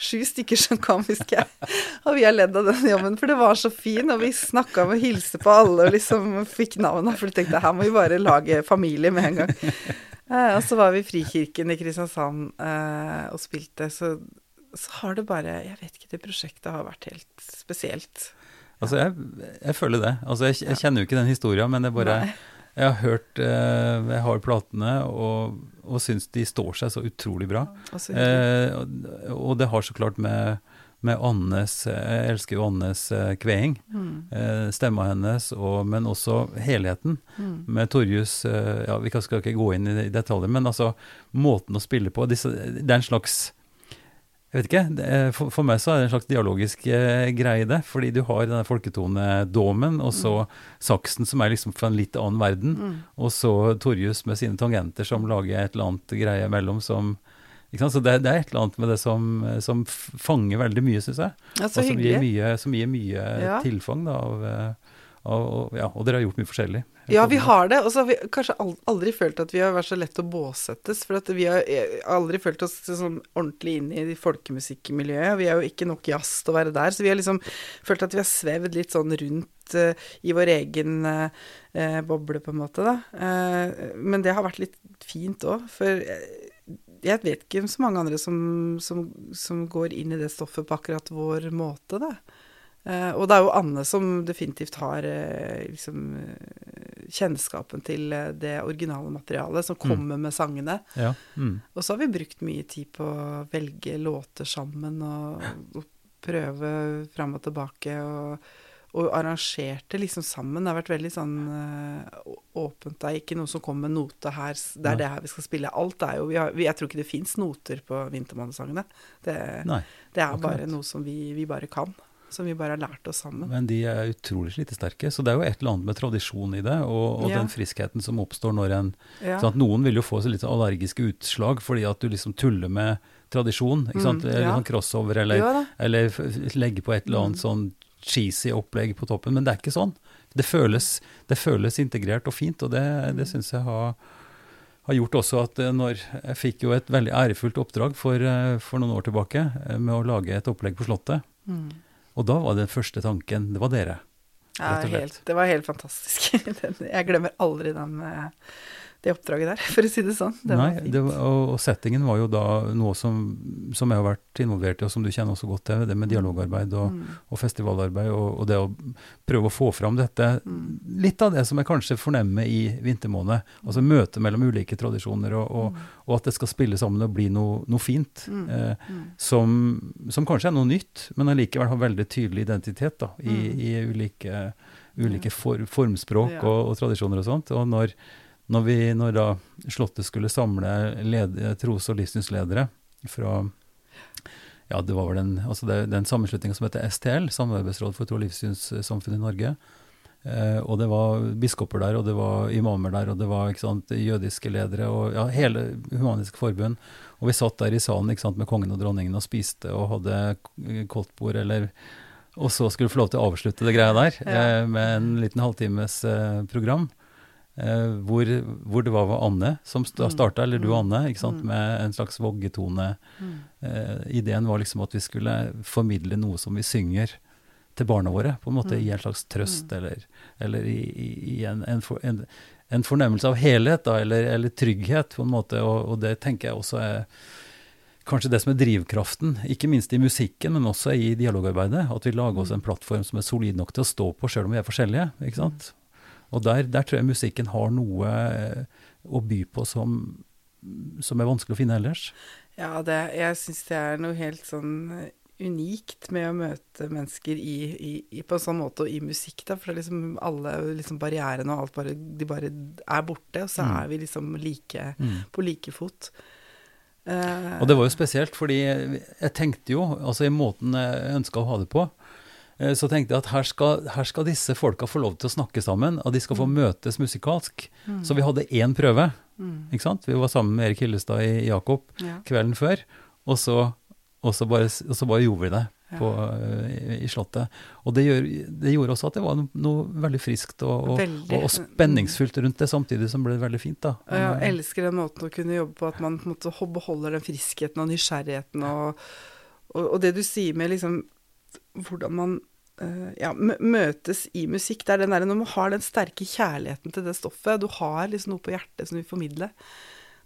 sju stykker som kom, husker jeg. Og vi har ledd av den jobben, for det var så fin, og vi snakka med å hilse på alle og liksom fikk navnet, for vi tenkte her må vi bare lage familie med en gang. Eh, og så var vi i Frikirken i Kristiansand eh, og spilte, så, så har det bare Jeg vet ikke, det prosjektet har vært helt spesielt.
Altså, jeg, jeg føler det. Altså, jeg, jeg kjenner jo ikke den historien, men det bare
Nei.
Jeg har hørt eh, Jeg har platene og, og syns de står seg så utrolig bra.
Og så hyggelig.
Eh, og, og det har så klart med, med Annes Jeg elsker jo Annes eh, kveing.
Mm,
Eh, stemma hennes, og, men også helheten.
mm.
Med Torjus eh, Ja, vi skal ikke gå inn i detaljer, men altså måten å spille på disse, Det er en slags jeg vet ikke. For, for meg så er det en slags dialogisk eh, greie i det. Fordi du har denne folketonedomen, og så saksen som er liksom fra en litt annen verden.
Mm.
Og så Torjus med sine tangenter som lager et eller annet greie imellom som? Så det, det er et eller annet med det som, som fanger veldig mye, syns jeg.
Ja,
Og som gir mye, som gir mye
Ja.
tilfang da, av, eh, av ja, Og dere har gjort mye forskjellig.
Ja, vi har det. Og så har vi kanskje aldri følt at vi har vært så lett å båsettes. For at vi har eh, aldri følt oss sånn ordentlig inn i folkemusikkmiljøet. Vi er jo ikke nok jazz til å være der, så vi har liksom følt at vi har svevd litt sånn rundt uh, i vår egen eh, boble, på en måte, da. Uh, men det har vært litt fint òg, for jeg vet ikke så mange andre som, som, som går inn i det stoffet på akkurat vår måte, da. Uh, og det er jo Anne som definitivt har uh, liksom eh, kjennskapen til det originale materialet, som kommer med sangene.
Ja. Mm.
Og så har vi brukt mye tid på å velge låter sammen og, og prøve fram og tilbake. Og, og arrangerte liksom sammen. Det har vært veldig sånn eh, åpent. Det er ikke noe som kommer med note her. Det Det
Nei.
er det her vi skal spille. Alt er jo vi har, vi, Jeg tror ikke det fins noter på Vintermannssangene. Det,
Nei.
det er
akkurat.
bare noe som vi, vi bare kan. Som vi bare har lært oss sammen.
Men de er utrolig slitesterke, så det er jo et eller annet med tradisjon i det, og, og
Ja.
den friskheten som oppstår når en
Ja.
sånn at Noen vil jo få så litt sånn allergiske utslag fordi at du liksom tuller med tradisjon. ikke sant?
Mm,
Eller sånn crossover, eller, eller legge på et eller annet
Mm.
sånn cheesy opplegg på toppen. Men det er ikke sånn. Det føles, det føles integrert og fint, og det, det syns jeg har, har gjort også at eh, når Jeg fikk jo et veldig ærefullt oppdrag for, eh, for noen år tilbake eh, med å lage et opplegg på Slottet.
Mm.
Og da var den første tanken Det var dere.
Ja, helt, det var helt fantastisk. Jeg glemmer aldri den, det oppdraget der, for å si det sånn. Det
Nei,
var fint.
det var, og, og settingen var jo da noe som, som jeg har vært involvert i, og som du kjenner også godt til, det med dialogarbeid og,
Mm.
og festivalarbeid, og, og det å prøve å få fram dette.
Mm.
Litt av det som jeg kanskje fornemmer i vintermåned, altså møtet mellom ulike tradisjoner, og, og, og at det skal spille sammen og bli noe, noe fint.
Mm.
Eh,
Mm.
som, som kanskje er noe nytt, men allikevel har veldig tydelig identitet da, i,
Mm.
i ulike, ulike for, formspråk og, og tradisjoner og sånt. Og når, når, vi, når da Slottet skulle samle led, tros- og livssynsledere fra ja, det var vel den, altså den sammenslutninga som heter STL, Samarbeidsråd for tro- og livssynssamfunn i Norge. Eh, og det var biskoper der, og det var imamer der, og det var sant, jødiske ledere, og ja, hele Humanisk Forbund. Og vi satt der i salen sant, med kongen og dronningen og spiste og hadde koldtbord, eller Og så skulle vi få lov til å avslutte det greia der eh, med en liten halvtimes eh, program. Eh, hvor, hvor det var Anne som
Mm.
starta, eller du
Mm.
Anne, ikke sant,
Mm.
med en slags voggetone. Eh, ideen var liksom at vi skulle formidle noe som vi synger til barna våre, på en måte i en slags trøst, eller, eller i, i, i en, en, for, en, en fornemmelse av helhet, da, eller, eller trygghet, på en måte. Og, og det tenker jeg også er kanskje det som er drivkraften, ikke minst i musikken, men også i dialogarbeidet. At vi lager oss en plattform som er solid nok til å stå på, sjøl om vi er forskjellige. ikke sant? Og der, der tror jeg musikken har noe eh, å by på som, som er vanskelig å finne ellers.
Ja, det, jeg syns det er noe helt sånn eh, unikt med å møte mennesker i, i, i, på en sånn måte og i musikk, da. For liksom alle liksom barrierene og alt bare De bare er borte, og så
Mm.
er vi liksom like
Mm.
på like fot. Uh,
Og det var jo spesielt, fordi jeg tenkte jo, altså i måten jeg ønska å ha det på eh, så tenkte jeg at her skal, her skal, disse folka få lov til å snakke sammen, og de skal få mm. møtes musikalsk. Mm. Så vi hadde én prøve. Mm. ikke sant? Vi var sammen med Erik Hillestad i Jakob ja. kvelden før, og så, og så, bare, og så bare, gjorde vi det. På, ja. i, i, Slottet. Og det, gjør, det, gjorde også at det var noe, noe veldig friskt og, og, og, spenningsfullt rundt det, samtidig som ble det veldig fint. da.
Jeg elsker den måten å kunne jobbe på, at man på en måte beholder den friskheten og nysgjerrigheten og og, det du sier med liksom hvordan man ja, møtes i musikk, det er den der når man har den sterke kjærligheten til det stoffet, du har liksom noe på hjertet som du vil formidle,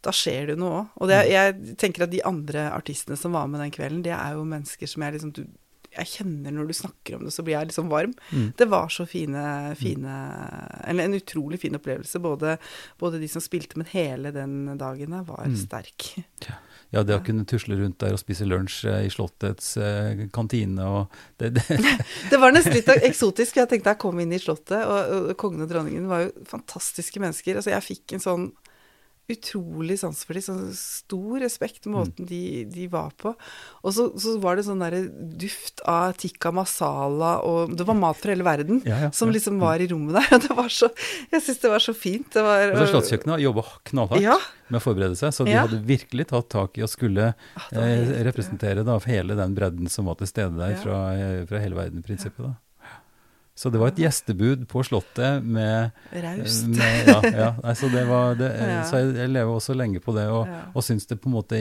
da skjer det noe òg. Og det, jeg tenker at de andre artistene som var med den kvelden, det er jo mennesker som jeg liksom du, jeg kjenner når du snakker om det, så blir jeg liksom varm. Mm. Det var så fine, fine Eller en utrolig fin opplevelse. Både, både, de som spilte, men hele den dagen var mm. sterk.
Ja ja, det å kunne tusle rundt der og spise lunsj eh, i Slottets eh, kantine og det, det.
det var nesten litt eksotisk. Jeg tenkte jeg kom inn i Slottet, og, og kongen og dronningen var jo fantastiske mennesker. Altså, jeg fikk en sånn utrolig sans for dem. Sånn stor respekt, mm. måten mm. de, de, var på. Og så, så var det sånn derre duft av tikka masala, og det var mat fra hele verden ja, ja, som liksom var i rommet der. Og det var så Jeg syns det var så fint. Det var
altså, Slottskjøkkenet jobba knallhardt med å forberede seg, så de hadde virkelig tatt tak i å skulle ah, eh, representere da, hele den bredden som var til stede der fra, eh, fra hele verden-prinsippet. da. Så det var et gjestebud på Slottet med
Raust.
ja, ja. Altså det var, det, ja. Så jeg, jeg, lever også lenge på det, og, ja. og syns det på en måte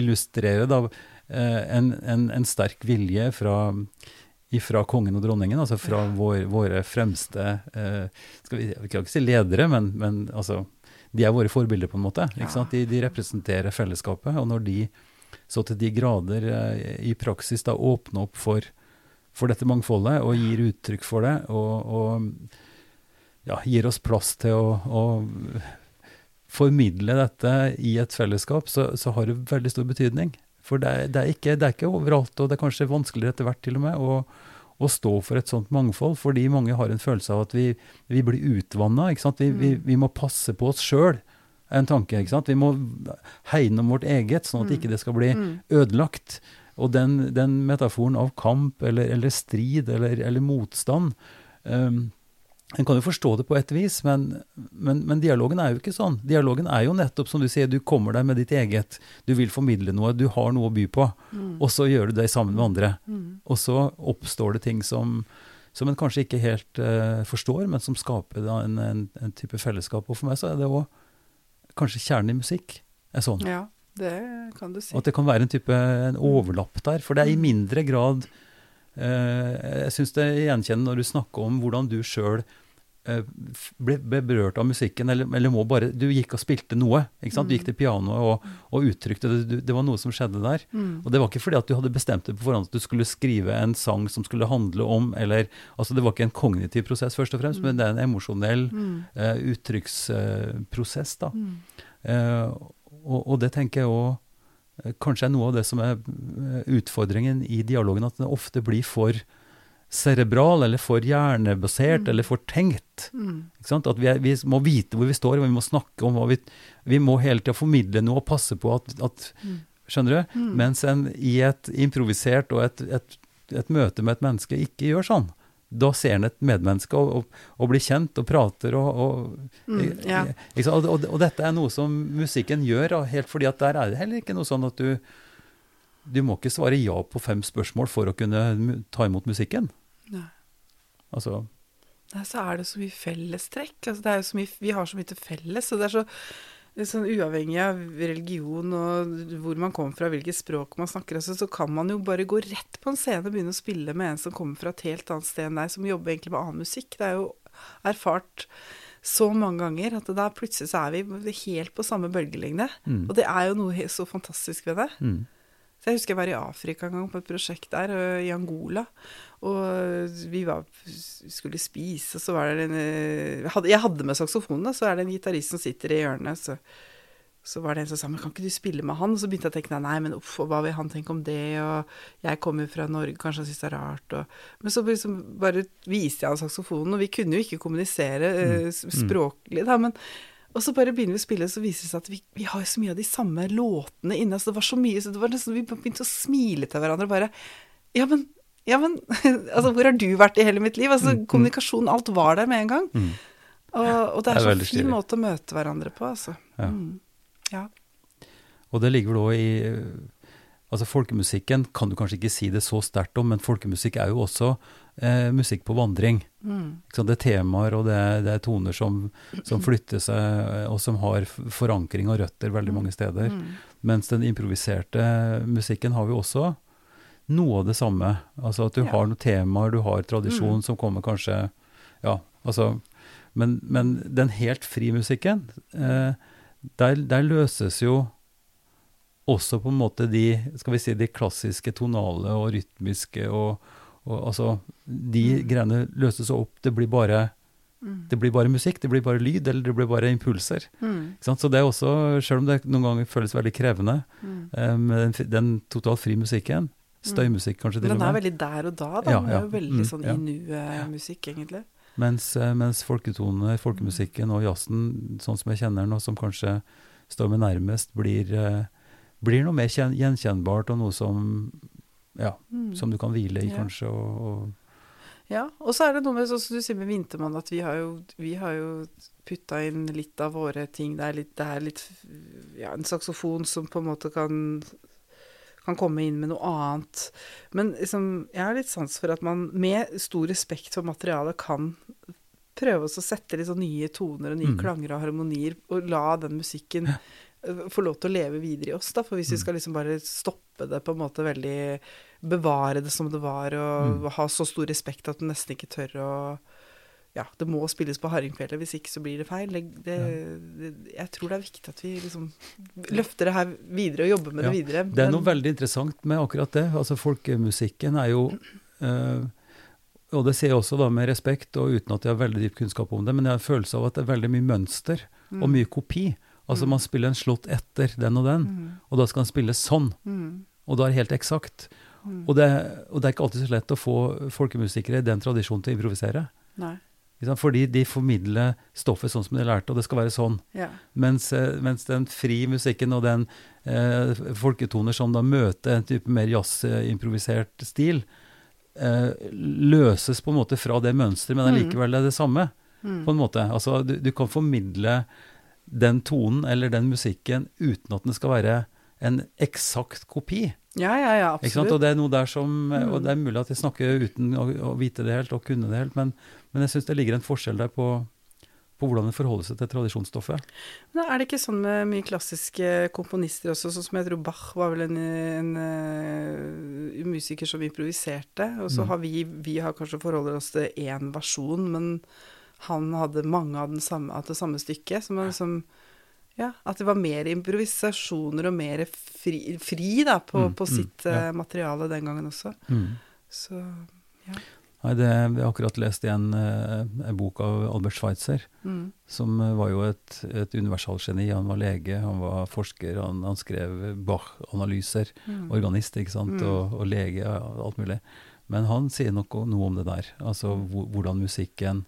illustrerer da, eh, en, en, en sterk vilje fra, fra kongen og dronningen, altså fra vår, våre fremste eh, skal vi, Jeg kan ikke si ledere, men, men altså, de er våre forbilder, på en måte. De, de, representerer fellesskapet. Og når de så til de grader eh, i praksis da åpner opp for for dette mangfoldet og gir uttrykk for det. Og, og ja, gir oss plass til å, å, formidle dette i et fellesskap, så, så, har det veldig stor betydning. For det er, det, er ikke, det er, ikke, overalt, og det er kanskje vanskeligere etter hvert til og med, å, å, stå for et sånt mangfold, fordi mange har en følelse av at vi, vi blir utvanna. Vi, vi, mm. vi, må passe på oss sjøl en tanke. Vi må hegne om vårt eget, sånn at mm. ikke det skal bli mm. ødelagt. Og den, den metaforen av kamp eller, eller strid eller, eller motstand um, En kan jo forstå det på et vis, men, men, men, dialogen er jo ikke sånn. Dialogen er jo nettopp som du sier, du kommer deg med ditt eget. Du vil formidle noe, du har noe å by på. Mm. Og så gjør du det sammen med andre. Mm. Og så oppstår det ting som, som en kanskje ikke helt uh, forstår, men som skaper en, en, en, type fellesskap. Og for meg så er det òg kanskje kjernen i musikk er sånn.
Ja. Det kan du si.
Og at det kan være en type en overlapp der. For det er i mm. mindre grad eh, Jeg syns det er gjenkjennende når du snakker om hvordan du sjøl eh, ble, ble, berørt av musikken, eller, eller, må bare Du gikk og spilte noe. ikke sant? Du gikk til pianoet og, og uttrykte det. Det var noe som skjedde der. Mm. Og det var ikke fordi at du hadde bestemt deg på forhånd at du skulle skrive en sang som skulle handle om eller altså Det var ikke en kognitiv prosess, først og fremst, mm. men det er en emosjonell mm. eh, uttrykksprosess. da. Mm. Og, og, det tenker jeg òg eh, kanskje er noe av det som er eh, utfordringen i dialogen, at den ofte blir for cerebral, eller for hjernebasert, mm. eller for tenkt. Mm. At vi, er, vi, må vite hvor vi står, og vi må snakke om hva vi Vi må hele tida formidle noe og passe på at, at mm. Skjønner du? Mm. Mens en i et improvisert og et, et, et, møte med et menneske ikke gjør sånn da ser han et medmenneske og, og, og, blir kjent og prater og, og, mm, ja. og, dette er noe som musikken gjør, helt fordi at der er det heller ikke noe sånn at du Du må ikke svare ja på fem spørsmål for å kunne ta imot musikken. Nei. Altså
Nei, så er det så mye fellestrekk. Altså, så mye, vi har så mye til felles. og det er så sånn uavhengig av religion og hvor man kommer fra, hvilket språk man snakker, altså, så kan man jo bare gå rett på en scene og begynne å spille med en som kommer fra et helt annet sted enn deg, som jobber egentlig med annen musikk. Det er jo erfart så mange ganger at da plutselig så er vi helt på samme bølgelengde. Mm. Og det er jo noe så fantastisk ved det. Mm. Så jeg husker jeg var i Afrika en gang på et prosjekt der, i Angola. Og vi var, skulle spise, og så var det en Jeg hadde med saksofonen, så er det en gitarist som sitter i hjørnet. Så, så, var det en som sa men kan ikke du spille med han? Og så begynte jeg å tenke nei, men uff, hva vil han tenke om det? Og jeg kommer fra Norge, kanskje han syns det er rart. Og, men så liksom bare viste jeg han saksofonen, og vi kunne jo ikke kommunisere mm. språklig, da. men og så bare begynner vi å spille, så viser det seg at vi, vi har så mye av de samme låtene inne. Så det var så mye, så det var nesten vi begynte å smile til hverandre og bare Ja, men Ja, men altså, hvor har du vært i hele mitt liv? Altså,
Mm, mm.
kommunikasjon, alt var der med en gang.
Mm.
Og, og det
er
er, så fin
stilig.
måte å møte hverandre på, altså.
Ja.
Mm. ja.
Og det ligger vel òg i Altså Folkemusikken kan du kanskje ikke si det så sterkt om, men folkemusikk er jo også eh, musikk på vandring.
Mm.
Det er temaer og det er, det er toner som, som flytter seg, eh, og som har forankring og røtter veldig mange steder.
Mm.
Mens den improviserte musikken har vi også noe av det samme. Altså at du
Ja.
har noen temaer, du har tradisjon
Mm.
som kommer kanskje Ja, altså Men, men den helt fri musikken, eh, der, der løses jo også på en måte de skal vi si, de klassiske tonale og rytmiske og, og altså De
Mm.
greiene løses opp. Det blir bare
Mm.
det blir bare musikk, det blir bare lyd, eller det blir bare impulser.
Mm.
Så det er også, selv om det noen ganger føles veldig krevende,
Mm.
eh, med den, den totalt fri musikken, støymusikk kanskje til
Men
med
den er veldig der og da, da.
Ja,
Den er jo veldig
Mm,
sånn
ja.
i nuet-musikk, egentlig.
mens, eh, mens folketoner, folkemusikken og jazzen, sånn som jeg kjenner den, og som kanskje står meg nærmest, blir, eh, blir noe mer gjenkjennbart, og noe som, ja,
Mm.
som du kan hvile i kanskje, og, og
Ja, og så er det noe med sånn som du sier med Vintermann, at vi har jo, vi har jo putta inn litt av våre ting. Det er litt, det er litt ja, en saksofon som på en måte kan kan komme inn med noe annet. Men liksom, jeg har litt sans for at man med stor respekt for materialet kan prøve å sette litt sånn nye toner og nye
Mm.
klanger og harmonier, og la den musikken få lov til å leve videre i oss, da. For hvis vi
Mm.
skal liksom bare stoppe det på en måte veldig Bevare det som det var, og
Mm.
ha så stor respekt at du nesten ikke tør å ja, det må spilles på hardingfele, hvis ikke så blir det feil. Det, det, det, jeg tror det er viktig at vi liksom løfter det her videre og jobber med
Ja,
det videre.
Det er noe veldig interessant med akkurat det. Altså Folkemusikken er jo øh, Og det ser jeg også da med respekt, og uten at jeg har veldig dyp kunnskap om det, men jeg har en følelse av at det er veldig mye mønster og mye kopi. Altså
Mm.
man spiller en slått etter den og den,
Mm,
og da skal han spille sånn.
mm,
Og da er det helt eksakt. Og det, og det er ikke alltid så lett å få folkemusikere i den tradisjonen til å improvisere.
Nei.
Fordi de formidler stoffet sånn som de lærte, og det skal være sånn.
Ja.
Mens, eh, mens den fri musikken og den eh, folketoner som da møter en type mer jazzimprovisert stil, eh, løses på en måte fra det mønsteret, men allikevel er det samme.
Mm.
på en måte. Altså, du, du kan formidle den tonen eller den musikken uten at den skal være en eksakt kopi.
ja, ja, ja, absolutt.
Og det er noe der som
Mm.
Og det er mulig at jeg snakker uten å, å vite det helt og kunne det helt, men, men jeg syns det ligger en forskjell der på, på hvordan det forholder seg til tradisjonsstoffet.
Men er det ikke sånn med mye klassiske komponister også, sånn som jeg tror Bach var vel en, en, en musiker som improviserte, og så
Mm.
har vi, vi har kanskje forholder oss til én versjon, men han hadde mange av, den samme, av det samme stykket, som liksom ja, at det var mer improvisasjoner og mer fri, fri da, på,
Mm,
på
mm,
sitt
ja.
eh, materiale den gangen også.
Mm.
Så
Nei, det, jeg har akkurat lest igjen eh, en bok av Albert Schweitzer,
mm,
som eh, var jo et, et universalgeni. Han var lege, han var forsker, han, han skrev Bach-analyser.
mm,
Organist, ikke sant,
Mm.
og, og lege, ja, alt mulig. Men han sier noe, noe om det der. Altså
Mm.
hvordan musikken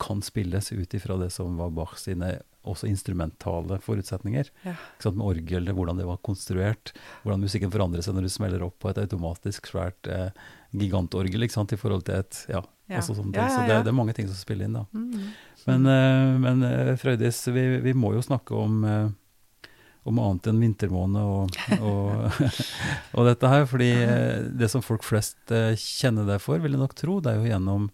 kan spilles ut ifra det som var Bach sine også instrumentale forutsetninger.
Ja.
Med orgel, hvordan det var konstruert. Hvordan musikken forandrer seg når du smeller opp på et automatisk svært eh, gigantorgel i forhold til et Ja,
Ja. Ja, ja,
Så det, det er mange ting som spiller inn, da.
mm.
Men, eh, men eh, Frøydis, vi, vi må jo snakke om, eh, om annet enn vintermåne og, og, og dette her. Fordi eh, det som folk flest eh, kjenner deg for, vil jeg nok tro, det er jo gjennom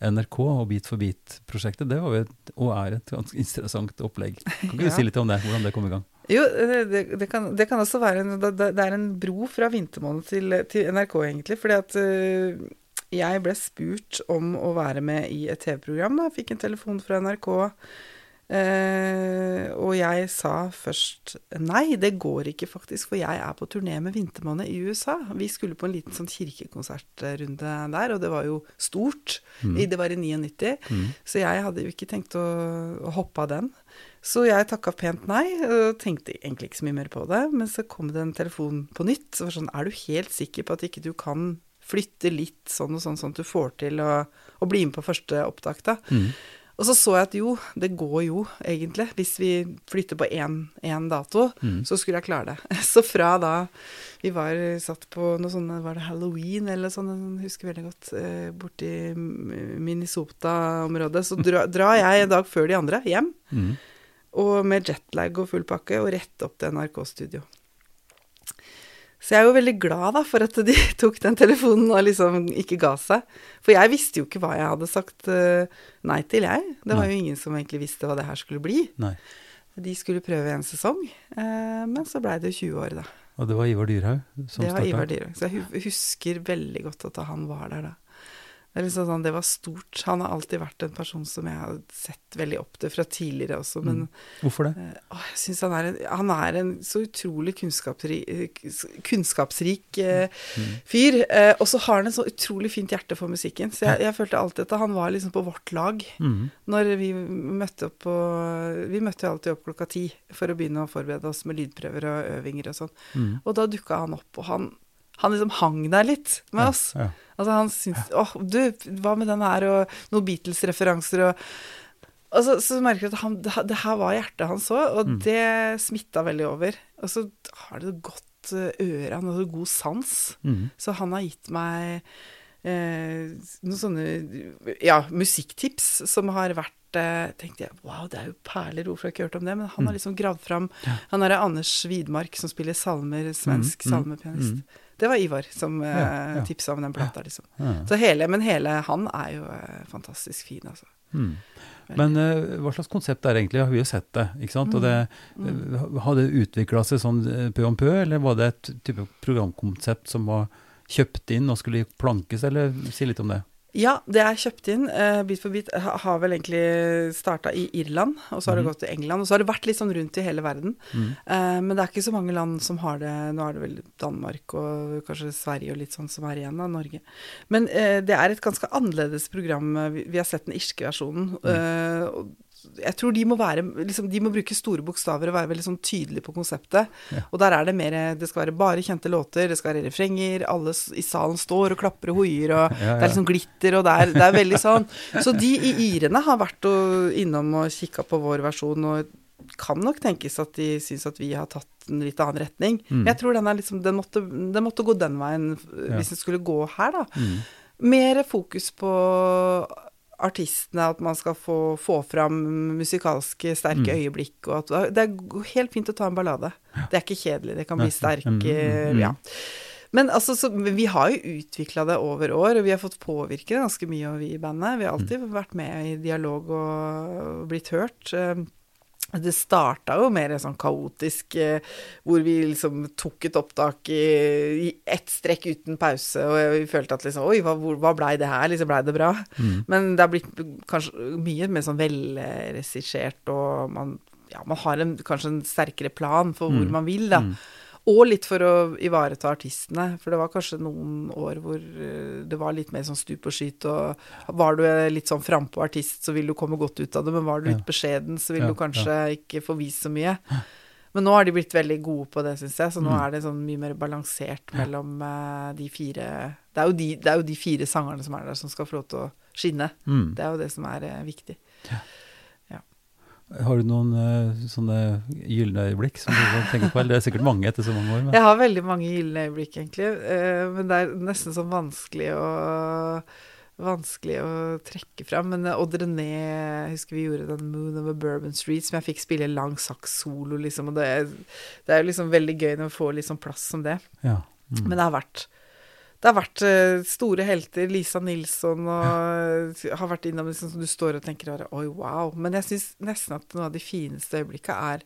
NRK og Bit for bit-prosjektet, Det var jo et, og er et ganske interessant opplegg. Kan ikke
Ja.
du si litt om det, hvordan det kom i gang?
Jo, det, det, det, kan, det kan også være en, det, er en bro fra vintermåned til, til NRK, egentlig. Fordi at uh, jeg ble spurt om å være med i et TV-program. da. Jeg fikk en telefon fra NRK. Eh, og jeg sa først nei, det går ikke faktisk, for jeg er på turné med Vintermåned i USA. Vi skulle på en liten sånn kirkekonsertrunde der, og det var jo stort.
Mm.
Det var i 99.
Mm.
Så jeg hadde jo ikke tenkt å, å hoppe av den. Så jeg takka pent nei, og tenkte egentlig ikke så mye mer på det. Men så kom det en telefon på nytt. Så var sånn, er du helt sikker på at ikke du kan flytte litt sånn og sånn, sånn at du får til å, å bli med på første opptak, da?
Mm.
Og så så jeg at jo, det går jo egentlig. Hvis vi flytter på én dato,
Mm.
så skulle jeg klare det. Så fra da vi var satt på noe sånn, var det halloween eller sånn, jeg husker veldig godt, eh, borti Minnesota-området, så dra, drar jeg en dag før de andre hjem,
Mm.
og med jetlag og full pakke, og rett opp til NRK-studio. Så jeg er jo veldig glad da, for at de tok den telefonen og liksom ikke ga seg. For jeg visste jo ikke hva jeg hadde sagt eh, nei til, jeg. Det var
Nei.
jo ingen som egentlig visste hva det her skulle bli.
Nei.
De skulle prøve en sesong, eh, men så blei det jo 20 år, da.
Og det var Ivar Dyrhaug som
det var
starta?
Ivar Dyrhaug. Så jeg husker veldig godt at han var der da. Det, liksom sånn, det var stort. Han har alltid vært en person som jeg har sett veldig opp til fra tidligere også, men
Mm. Hvorfor det?
Å, jeg syns han, er en- han er en så utrolig kunnskapsrik, kunnskapsrik eh,
Mm.
fyr. Eh, og så har han et så utrolig fint hjerte for musikken. Så jeg, jeg følte alltid at han var liksom på vårt lag.
Mm.
Når vi møtte opp på Vi møtte jo alltid opp klokka ti for å begynne å forberede oss med lydprøver og øvinger og sånn.
Mm.
Og da dukka han opp, og han, han liksom hang der litt med oss.
Ja.
Altså han syntes Åh, du, hva med den her, og noen Beatles-referanser og og så, så merker jeg at han, det, det her var hjertet hans òg, og
Mm.
det smitta veldig over. Og så har det godt eh, øre, han har så god sans.
Mm.
Så han har gitt meg eh, noen sånne ja, musikktips som har vært eh, tenkte jeg, wow, det er jo perler, hvorfor har jeg ikke hørt om det? Men han har
Mm.
liksom gravd fram
Ja.
Han er Anders Widmark som spiller salmer, svensk
Mm, mm,
salmepianist.
mm.
Det var Ivar som eh,
Ja, ja.
tipsa om den plata, liksom.
Ja.
Så hele, men hele han er jo eh, fantastisk fin, altså.
Mm. Men uh, hva slags konsept er det egentlig? Har vi jo sett det, ikke sant? Og det, eh, Har det utvikla seg sånn pø om pø, eller var det et type programkonsept som var kjøpt inn og skulle plankes, eller si litt om det?
Ja, det er kjøpt inn. Uh, Bit for bit har vel egentlig starta i Irland, og så har
Mhm.
det gått til England. Og så har det vært litt sånn rundt i hele verden.
Mm.
Uh, men det er ikke så mange land som har det. Nå er det vel Danmark og kanskje Sverige og litt sånn som er igjen av Norge. Men uh, det er et ganske annerledes program. Vi, har sett den irske versjonen. og jeg tror de må være liksom, De må bruke store bokstaver og være veldig sånn tydelige på konseptet.
Ja.
Og der er det mer Det skal være bare kjente låter, det skal være refrenger, alle i salen står og klapper og hoier, og
Ja,
det er liksom glitter, og det er, det er veldig sånn. Så de i irene har vært og, innom og kikka på vår versjon, og kan nok tenkes at de syns at vi har tatt en litt annen retning.
Mm.
Men jeg tror den, er liksom, den, måtte, den måtte gå den veien
Ja.
hvis den skulle gå her, da.
Mm.
Mer fokus på artistene, at man skal få, få fram musikalske, sterke
Mm.
øyeblikk, og at det er helt fint å ta en ballade. Det er ikke kjedelig, det kan bli sterk
Mm, mm, mm.
Ja. Men altså, så, vi har jo utvikla det over år, og vi har fått påvirke det ganske mye og vi i bandet. Vi har alltid vært med i dialog og blitt hørt. Det starta jo mer sånn kaotisk, eh, hvor vi liksom tok et opptak i, i ett strekk uten pause, og vi følte at liksom Oi, hva, hva blei det her? Liksom blei det bra?
Mm.
Men det har blitt kanskje mye mer sånn velregissert, og man, ja, man har en, kanskje en sterkere plan for hvor
Mm.
man vil, da.
Mm.
Og litt for å ivareta artistene, for det var kanskje noen år hvor eh, det var litt mer sånn stup og skyt, og var du litt sånn frampå artist, så vil du komme godt ut av det, men var du litt
Ja.
beskjeden, så vil
Ja,
du kanskje ikke få vist så mye. Men nå har de blitt veldig gode på det, syns jeg, så nå
Mm.
er det sånn mye mer balansert mellom eh, de fire det er, jo de, det er jo de fire sangerne som er der, som skal få lov til å skinne.
Mm.
Det er jo det som er viktig. viktig.
Har du noen uh, sånne gylne øyeblikk som du kan tenke på? Eller det er sikkert mange etter så mange år. Men.
Jeg har veldig mange gylne øyeblikk, egentlig. Uh, Men det er nesten sånn vanskelig å Vanskelig å trekke fram. Men eh, Odd René, jeg husker vi gjorde den Moon over Bourbon Street, som jeg fikk spille lang saks-solo, liksom. Og det er, det er jo liksom veldig gøy når vi får litt sånn plass som det.
Ja. Mm.
Men det har vært det har vært eh, store helter. Lisa Nilsson og har vært innom liksom, som du står og tenker bare, Oi, wow. Men jeg syns nesten at noe av de fineste øyeblikka er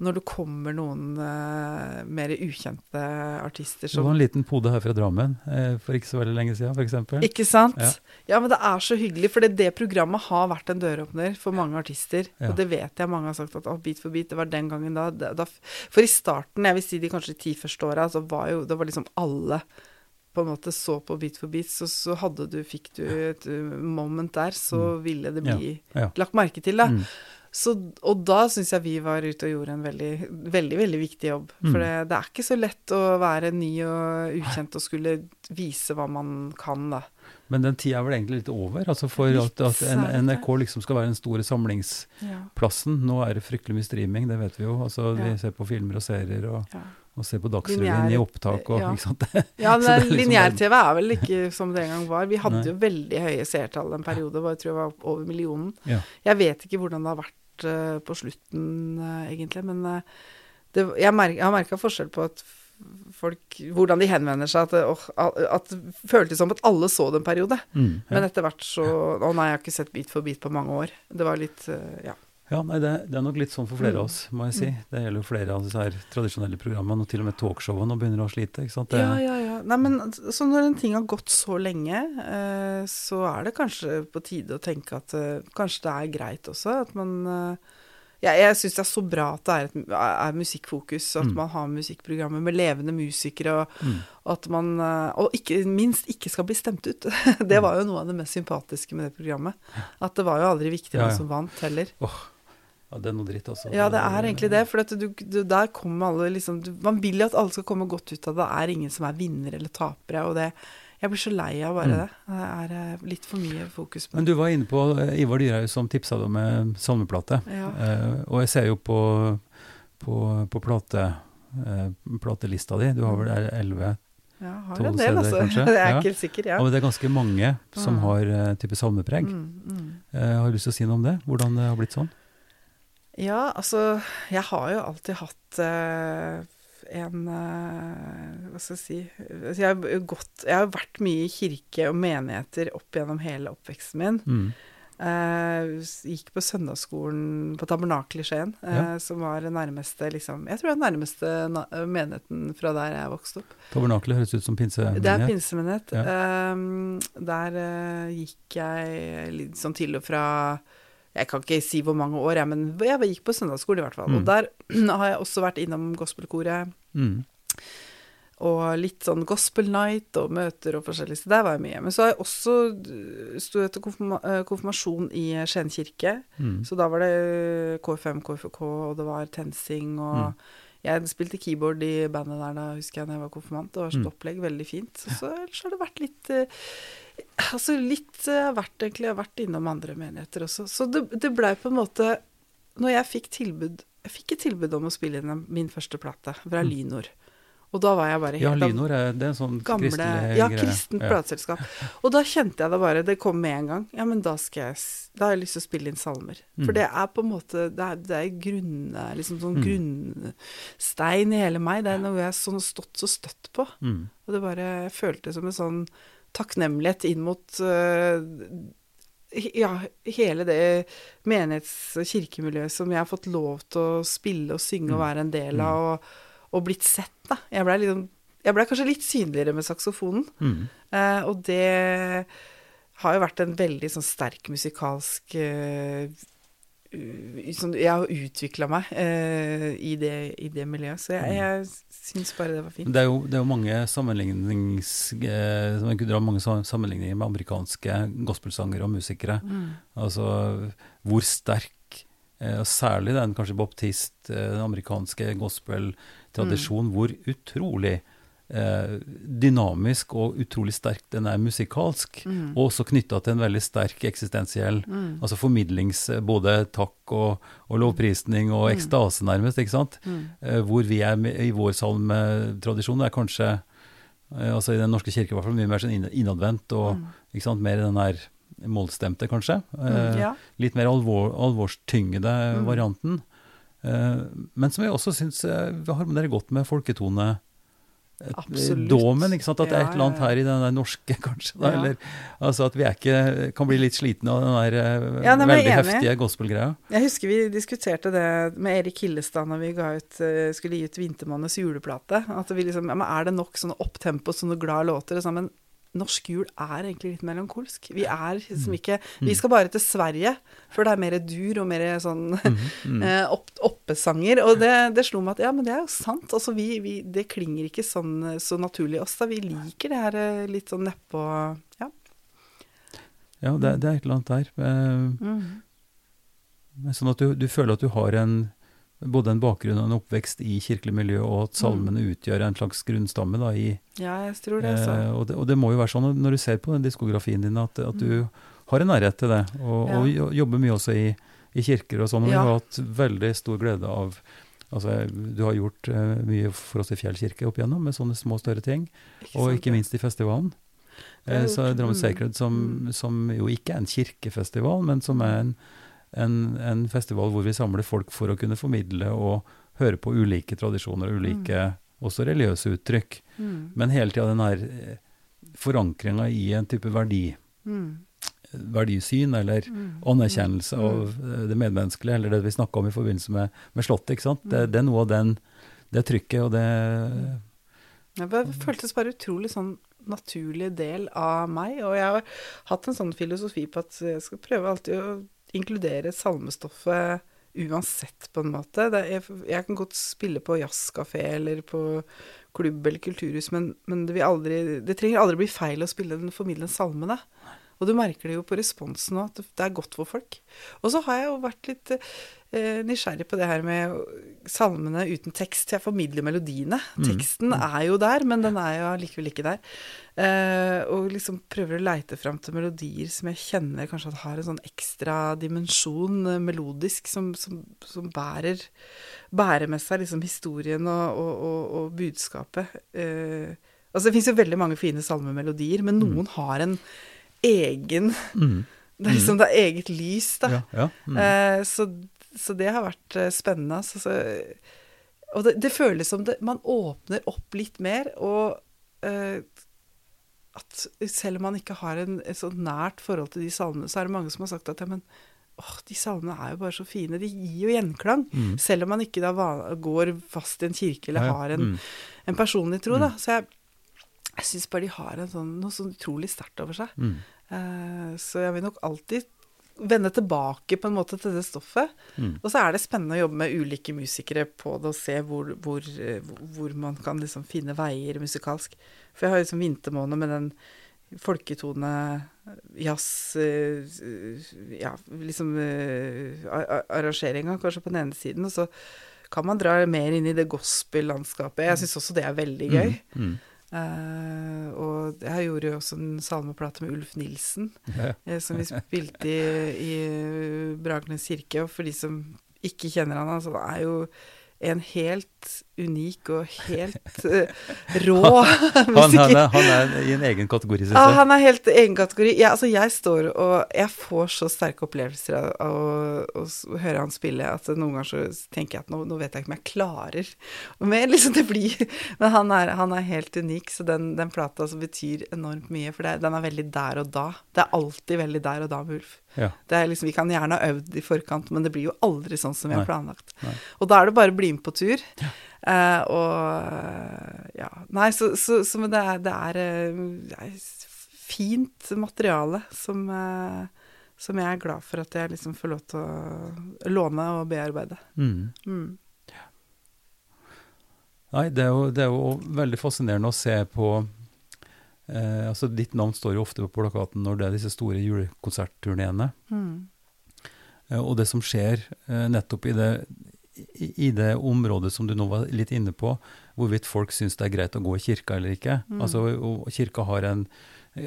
når det kommer noen uh, mer ukjente artister
Det var en liten pode her fra Drammen eh, for ikke så veldig lenge siden, f.eks.
Ikke sant?
Ja.
Ja. men det er så hyggelig, for det, det programmet har vært en døråpner for mange artister.
Ja.
Og det vet jeg mange har sagt at oh, Bit for bit, det var den gangen da, da For i starten, jeg vil si de kanskje ti første åra, så var jo det var liksom alle på en måte så på Bit for bit, så, så du, fikk du et uh, moment der, så ville det bli
Ja.
lagt merke til, da.
Mm.
Så, og da syns jeg vi var ute og gjorde en veldig, veldig veldig viktig jobb.
Mm.
For det, det er ikke så lett å være ny og ukjent og skulle vise hva man kan, da.
Men den tida er vel egentlig litt over? altså For at, at NRK liksom skal være den store samlingsplassen.
Ja.
Nå er det fryktelig mye streaming, det vet vi jo. altså Vi ser på filmer og serier og,
Ja.
Og se på Dagsrevyen i opptak og
ja.
ikke sant.
Ja,
liksom
Lineær-TV er vel ikke som det en gang var. Vi hadde
Nei.
jo veldig høye seertall en periode, hvor jeg tror jeg var over millionen.
Ja.
Jeg vet ikke hvordan det har vært uh, på slutten, uh, egentlig, men uh, det, jeg, mer, jeg har merka forskjell på at folk Hvordan de henvender seg. At det, at det føltes som at alle så det en periode.
Mm, ja.
Men etter hvert så Å nei, jeg har ikke sett Bit for bit på mange år. Det var litt Ja.
Ja, nei, det, det er nok litt sånn for flere
Mm.
av oss, må jeg si. Det gjelder jo flere av disse her tradisjonelle programmene, og til og med talkshowene begynner å slite. ikke sant? Det,
Ja, ja, ja. Nei, men så når en ting har gått så lenge, eh, så er det kanskje på tide å tenke at eh, kanskje det er greit også at man eh, ja, Jeg syns det er så bra at det er, et, er musikkfokus, at
Mm.
man har musikkprogrammer med levende musikere, og
Mm.
at man eh, Og ikke minst ikke skal bli stemt ut. det var jo noe av det mest sympatiske med det programmet. At det var jo aldri viktig hvem
ja.
som vant heller.
Ja, det er noe dritt, altså.
Ja, det er egentlig det. For du, du, der kommer alle liksom du, Man vil jo at alle skal komme godt ut av det. Det er ingen som er vinnere eller tapere. Og det Jeg blir så lei av bare
Mm.
det. Det er eh, litt for mye fokus på det.
Men du var inne på eh, Ivar Dyrhaug som tipsa deg med salmeplate.
Ja.
Eh, og jeg ser jo på, på, på plate, eh, platelista di, du har vel der 11
Ja, har en del, altså.
kanskje?
Jeg er
Ja.
ikke helt sikker, ja.
Men det er ganske mange som har uh, type salmepreg.
Mm, mm.
Uh, har du lyst til å si noe om det? Hvordan det har blitt sånn?
Ja, altså Jeg har jo alltid hatt eh, en eh, Hva skal jeg si altså, jeg, har gått, jeg har vært mye i kirke og menigheter opp gjennom hele oppveksten min.
Mm.
Eh, gikk på søndagsskolen på Tabernakel i Skien, eh,
Ja.
som var nærmeste liksom, Jeg tror det er nærmeste na menigheten fra der jeg vokste opp.
Tabernakelet høres ut som pinsemenighet.
Det er pinsemenighet.
Ja.
Eh, der eh, gikk jeg litt sånn til og fra Jeg kan ikke si hvor mange år, jeg, men jeg gikk på søndagsskole i hvert fall.
Mm.
Og der har jeg også vært innom gospelkoret.
Mm.
Og litt sånn gospel night og møter og forskjellig. Så der var jeg mye. Men så har jeg også sto jeg til konfirma eh, konfirmasjon i Skien kirke.
Mm.
Så da var det KFM, KFK, og det var TenSing og
Mm.
Jeg spilte keyboard i bandet der da, husker jeg, da jeg var konfirmant. Det var et
Mm.
opplegg, veldig fint. Og så ellers har det vært litt eh, Altså litt eh, har vært, egentlig, jeg har vært innom andre menigheter også. Så det, det blei på en måte Når jeg fikk tilbud Jeg fikk et tilbud om å spille inn min første plate fra
Mm.
Lynor. Og da var jeg bare helt Ja,
Lynor er, det en sånn
gamle
kristelig
Ja, kristent
Ja.
plateselskap. Og da kjente jeg det bare Det kom med en gang. Ja, men da skal jeg Da har jeg lyst til å spille inn salmer. For
Mm.
det er på en måte Det er, det er grunn, liksom sånn
Mm.
grunnstein i hele meg. Det er noe jeg har sånn stått så støtt på.
Mm.
Og det bare Jeg følte som en sånn takknemlighet inn mot øh, ja, hele det menighets- og kirkemiljøet som jeg har fått lov til å spille og synge og
Mm.
være en del av, og, og blitt sett, da. Jeg blei liksom, jeg ble kanskje litt synligere med saksofonen.
Mm.
Eh, og det har jo vært en veldig sånn sterk musikalsk eh, Jeg har utvikla meg eh, i, det, i det miljøet, så jeg, jeg syns bare det var fint.
Det er jo, det er jo mange sammenlignings... Eh, man kunne dra mange sammenligninger med amerikanske gospelsangere og musikere.
Mm.
Altså hvor sterk, eh, og særlig den kanskje baptist, eh, den amerikanske gospeltradisjonen, hvor utrolig eh, dynamisk og utrolig sterk den er musikalsk.
Mm.
Og også knytta til en veldig sterk eksistensiell
Mm.
Altså formidlings eh, både takk og, og lovprisning og
Mm.
ekstase, nærmest. ikke sant?
Mm.
Eh, hvor vi er i vår salmetradisjon, er kanskje eh, altså i Den norske kirke i hvert fall mye mer sånn inn- innadvendt og
Mm.
ikke sant, mer den der målstemte, kanskje.
Mm.
Eh,
Ja.
Litt mer alvor, alvorstyngede varianten. Eh, men som jeg også syns eh, harmonerer godt med folketone. Domen, ikke sant? At det er et eller annet her i den der norske, kanskje. Da,
Ja.
Eller, altså at vi er ikke, kan bli litt slitne av den der eh,
Ja,
veldig heftige gospelgreia.
Jeg husker vi diskuterte det med Erik Hillestad når vi ga ut, eh, skulle gi ut Vintermannens juleplate. At vi liksom, ja, men Er det nok sånne opptempo, sånne glade låter? Og sånn, men norsk jul er egentlig litt melankolsk. Vi er liksom ikke Vi skal bare til Sverige før det er mer dur og mer sånn
Mm.
eh, opp, oppesanger. Og det, det slo meg at ja, men det er jo sant. Altså vi, vi, det klinger ikke sånn så naturlig i oss. da. Vi liker det her eh, litt sånn nedpå Ja.
Ja, det, det er et eller annet der. Eh,
Mm.
sånn at du, du føler at du har en både en bakgrunn og en oppvekst i kirkelig miljø, og at salmene
Mm.
utgjør en slags grunnstamme. da i
Ja, jeg tror det. Så.
eh, og, det, og det må jo være sånn når du ser på den diskografien din, at, at du har en nærhet til det. Og,
Mm. Ja.
og jobber mye også i, i kirker og sånn. Og vi
Ja.
har hatt veldig stor glede av Altså, du har gjort eh, mye for oss i Fjell kirke opp igjennom, med sånne små, større ting. Og
sant,
ikke minst i festivalen. Eh, så. Drammen
Mm.
Sacred, som,
Mm.
som jo ikke er en kirkefestival, men som er en, en, en festival hvor vi samler folk for å kunne formidle og høre på ulike tradisjoner og ulike også religiøse uttrykk.
Mm.
Men hele tida den her forankringa i en type verdi,
Mm.
verdisyn eller
Mm.
anerkjennelse
Mm.
av eh, det medmenneskelige, eller det vi snakka om i forbindelse med, med Slottet. ikke sant? Det,
Mm.
det er noe av den, det trykket og det
Det føltes bare utrolig sånn naturlig del av meg. Og jeg har hatt en sånn filosofi på at jeg skal prøve alltid å inkludere salmestoffet uansett, på en måte. Det er, jeg kan godt spille på jazzkafé eller på klubb eller kulturhus, men, men det, aldri, det trenger aldri bli feil å spille den formidlende salmene. Og du merker det jo på responsen òg, at det er godt for folk. Og så har jeg jo vært litt nysgjerrig på det her med salmene uten tekst. Jeg formidler melodiene.
Mm.
Teksten er jo der, men den er jo allikevel ikke der. Eh, og liksom prøver å leite fram til melodier som jeg kjenner kanskje at har en sånn ekstra dimensjon eh, melodisk, som, som, som bærer, bærer med seg liksom historien og, og, og, og budskapet. Eh, altså Det fins jo veldig mange fine salmemelodier, men noen har en egen
mm,
Det er liksom det er eget lys, da.
ja, ja, mm,
Eh, så, så det har vært eh, spennende. Så, så, og det, det føles som det, man åpner opp litt mer, og eh, at selv om man ikke har en, et så nært forhold til de salmene, så er det mange som har sagt at ja, men åh, de salmene er jo bare så fine. De gir jo gjenklang.
mm.
Selv om man ikke da går fast i en kirke eller har en,
mm.
en personlig tro, da. Så jeg, jeg syns bare de har en sånn, noe sånn utrolig sterkt over seg.
Mm.
Eh, Så jeg vil nok alltid vende tilbake på en måte til det stoffet.
Mm.
Og så er det spennende å jobbe med ulike musikere på det, og se hvor, hvor, eh, hvor man kan liksom finne veier musikalsk. For jeg har liksom vintermåned med den folketone, jazz eh, Ja, liksom uh, arrangeringa kanskje på den ene siden, og så kan man dra mer inn i det gospel-landskapet. Jeg syns også det er veldig gøy.
Mm. Mm.
Eh, og jeg gjorde jo også en salmeplate med Ulf Nilsen,
Ja,
uh, som vi spilte i, i Bragernes kirke. Og for de som ikke kjenner han, altså, det er jo en helt unik og helt uh, rå
Han, han, er, han er i en egen kategori, syns
Ja,
jeg.
han er helt egen kategori. Jeg, altså, jeg står og Jeg får så sterke opplevelser av, av å, å høre han spille at noen ganger så tenker jeg at nå, nå vet jeg ikke om jeg klarer mer. Liksom det blir Men han er, han er helt unik, så den, den plata altså betyr enormt mye. For det, den er veldig der og da. Det er alltid veldig der og da med Ulf.
Ja.
Det er liksom, vi kan gjerne ha øvd i forkant, men det blir jo aldri sånn som vi har planlagt.
Nei.
Og da er det bare å bli med på tur. Eh, og ja. Nei, så, så, så men det er, det er, eh, det er fint materiale som, uh, som jeg er glad for at jeg liksom får lov til å låne og bearbeide.
Mm.
Mm.
Nei, det er, jo, det er jo veldig fascinerende å se på eh, altså Ditt navn står jo ofte på plakaten når det er disse store julekonsertturneene.
Mm.
Eh, og det som skjer eh, nettopp i det, i, i det området som du nå var litt inne på, hvorvidt folk syns det er greit å gå i kirka eller ikke.
Mm.
Altså, og kirka har en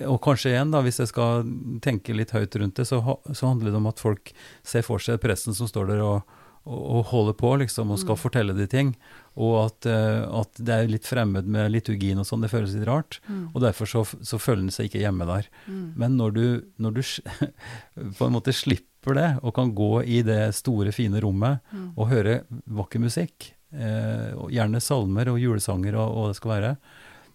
Og kanskje igjen, da, hvis jeg skal tenke litt høyt rundt det, så, ha, så handler det om at folk ser for seg presten som står der og, og, holder på, liksom, og skal
Mm.
fortelle de ting. Og at, eh, at det er litt fremmed med liturgien og sånn, det føles litt rart.
Mm.
Og derfor så, så føler en seg ikke hjemme der.
Mm.
Men når du, når du på en måte slipper det, og kan gå i det store, fine rommet
Mm.
og høre vakker musikk, eh, og gjerne salmer og julesanger og hva det skal være,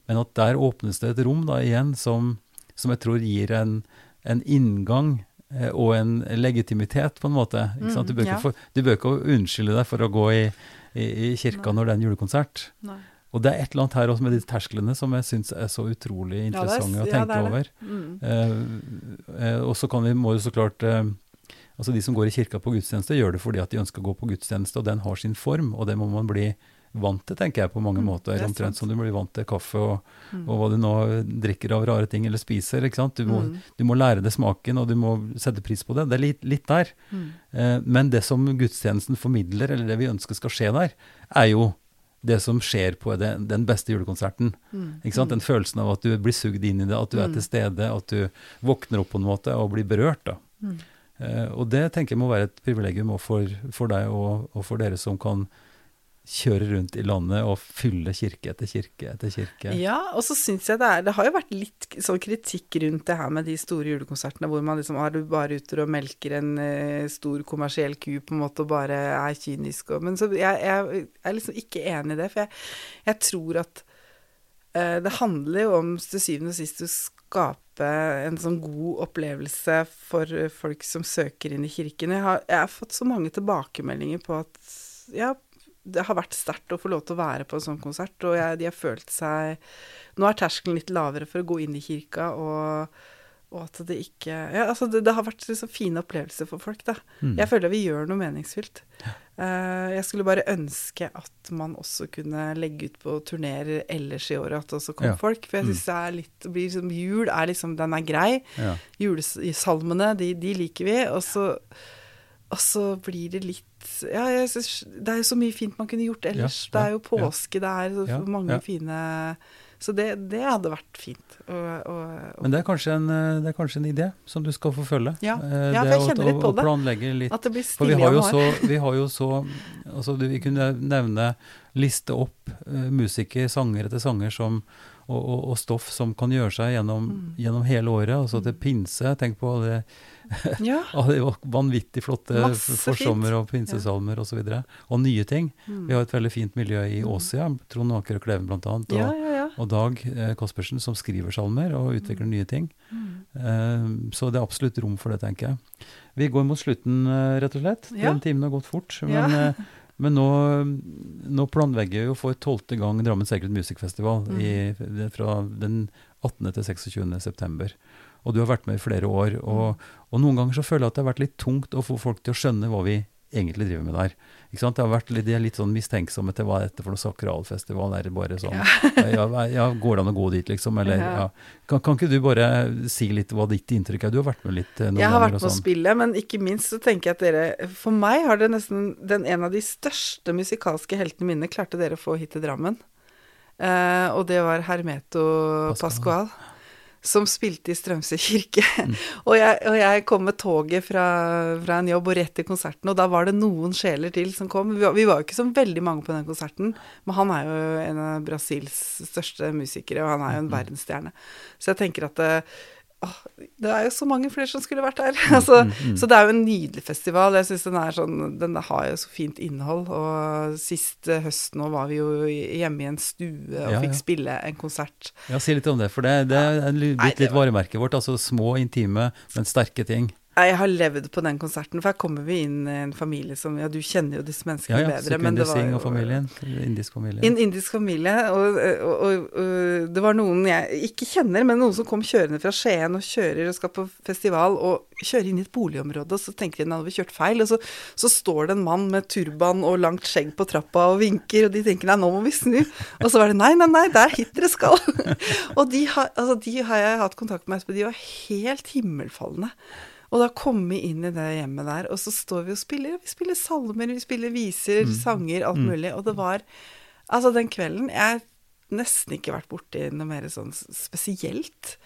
men at der åpnes det et rom da igjen som, som jeg tror gir en, en inngang og en legitimitet, på en måte. Du, bør
Mm,
ikke
ja.
få, du bør ikke unnskylde deg for å gå i, i, i kirka når det er en julekonsert.
Nei.
Og det er et eller annet her også med de tersklene som jeg syns er så utrolig
Ja, er-
interessante å
ja,
tenke
det.
over.
Mm.
Eh, eh, og så kan vi, må jo så klart eh, Altså De som går i kirka på gudstjeneste, gjør det fordi at de ønsker å gå på gudstjeneste, og den har sin form, og det må man bli vant til, tenker jeg, på mange
Mm,
måter.
er
Omtrent
sant.
som du blir vant til kaffe og,
Mm.
og hva du nå drikker av rare ting eller spiser. ikke sant? Du må,
Mm.
du må lære det smaken, og du må sette pris på det. Det er litt, litt der.
Mm.
Eh, men det som gudstjenesten formidler, eller det vi ønsker skal skje der, er jo det som skjer på det, den beste julekonserten.
Mm.
Ikke sant? Den følelsen av at du blir sugd inn i det, at du er
Mm.
til stede, at du våkner opp på en måte og blir berørt. da.
Mm.
Eh, og det tenker jeg må være et privilegium også for, for deg og, og for dere som kan kjøre rundt i landet og fylle kirke etter kirke etter kirke.
Ja, og så syns jeg det er Det har jo vært litt sånn kritikk rundt det her med de store julekonsertene hvor man liksom er du bare ute og melker en uh, stor kommersiell ku på en måte og bare er kynisk og Men så jeg, jeg er liksom ikke enig i det, for jeg, jeg tror at uh, det handler jo om til syvende og sist å skape en sånn god opplevelse for folk som søker inn i kirken. Jeg har, jeg har fått så mange tilbakemeldinger på at ja, det har vært sterkt å få lov til å være på en sånn konsert, og jeg, de har følt seg Nå er terskelen litt lavere for å gå inn i kirka, og, og at det ikke Ja, altså, det, det har vært liksom fine opplevelser for folk, da.
Mm.
Jeg føler vi gjør noe meningsfylt. Eh, jeg skulle bare ønske at man også kunne legge ut på turneer ellers i året, at det også kom
Ja.
folk. For jeg
Mm.
det er litt blir liksom, Jul er liksom Den er grei.
Ja.
Julesalmene, de, de liker vi. Og så, og så blir det litt Ja, synes, det er jo så mye fint man kunne gjort ellers.
Ja,
det er jo påske, det er så mange fine Så det, det hadde vært fint. Og, og, og,
Men det er, en, eh, det er kanskje en idé som du skal forfølge.
Ja.
Eh,
Ja, for jeg
å-
kjenner litt på
det. å planlegge litt
at det blir
For vi
stille
har jo
januar.
så, vi har jo så altså Vi kunne nevne, liste opp uh, musikere, sanger etter sanger som, og, og, og stoff som kan gjøre seg gjennom,
Mm.
gjennom hele året. Altså til pinse. Tenk på alle,
Ja.
de vanvittig flotte
Masse
forsommer-
fint.
og pinsesalmer osv. Og, og nye ting.
Mm.
Vi har et veldig fint miljø i Åsia. Trond Aker og Kleven annet. Og,
ja, ja, ja.
og Dag eh, Kaspersen som skriver salmer og utvikler nye ting.
Mm.
Eh, så det er absolutt rom for det, tenker jeg. Vi går mot slutten, eh, rett og slett.
Ja.
Den timen har gått fort. Men,
Ja.
eh, men nå, nå planlegger vi jo for tolvte gang Drammen Secret Music Festival
Mm.
i, fra den 18. til 26. september. Og du har vært med i flere år. Og,
Mm.
og noen ganger så føler jeg at det har vært litt tungt å få folk til å skjønne hva vi egentlig driver med der. Ikke sant? Det har vært litt, de er litt sånn mistenksomme til hva er dette for noe sakralfestival. Er det bare sånn ja. ja, går det an å gå dit, liksom? Eller
Ja.
Kan, kan ikke du bare si litt hva ditt inntrykk er? Du har vært med litt noen ganger?
Jeg har vært med
sånn.
spille, men ikke minst så tenker jeg at dere For meg har det nesten den En av de største musikalske heltene mine klarte dere å få hit til Drammen. Eh, og det var Hermeto
Pascual.
Pascual. Som spilte i Strømsø kirke.
Mm.
og, jeg, og jeg kom med toget fra, fra en jobb og rett til konserten, og da var det noen sjeler til som kom. Vi var, vi var jo ikke så veldig mange på den konserten, men han er jo en av Brasils største musikere, og han er jo en
Mm.
verdensstjerne. Så jeg tenker at det, åh, det er jo så mange flere som skulle vært der. altså,
mm, mm.
Så det er jo en nydelig festival. Jeg synes Den er sånn, den har jo så fint innhold. Og sist eh, høst nå var vi jo hjemme i en stue og
Ja,
fikk
ja.
spille en konsert.
Ja, Si litt om det, for det, det er blitt litt varemerket vårt. Altså små, intime, men sterke ting.
Jeg har levd på den konserten, for her kommer vi inn i en familie som Ja, du kjenner jo disse menneskene
ja.
bedre, men det var jo
og familien. Indisk familie.
En indisk familie, og, og, og, og det var noen jeg ikke kjenner, men noen som kom kjørende fra Skien og kjører og skal på festival, og kjører inn i et boligområde, og så tenker de at vi kjørt feil, og så, så står det en mann med turban og langt skjegg på trappa og vinker, og de tenker nei, nå må vi snu. Og så var det nei, nei, nei, det er hit dere skal. og de har, altså, de har jeg hatt kontakt med de var helt himmelfallende. Og da komme inn i det hjemmet der, og så står vi og spiller. Vi spiller salmer, vi spiller viser, sanger, alt
Mm.
mulig. Og det var Altså, den kvelden Jeg har nesten ikke vært borti noe mer sånn spesielt.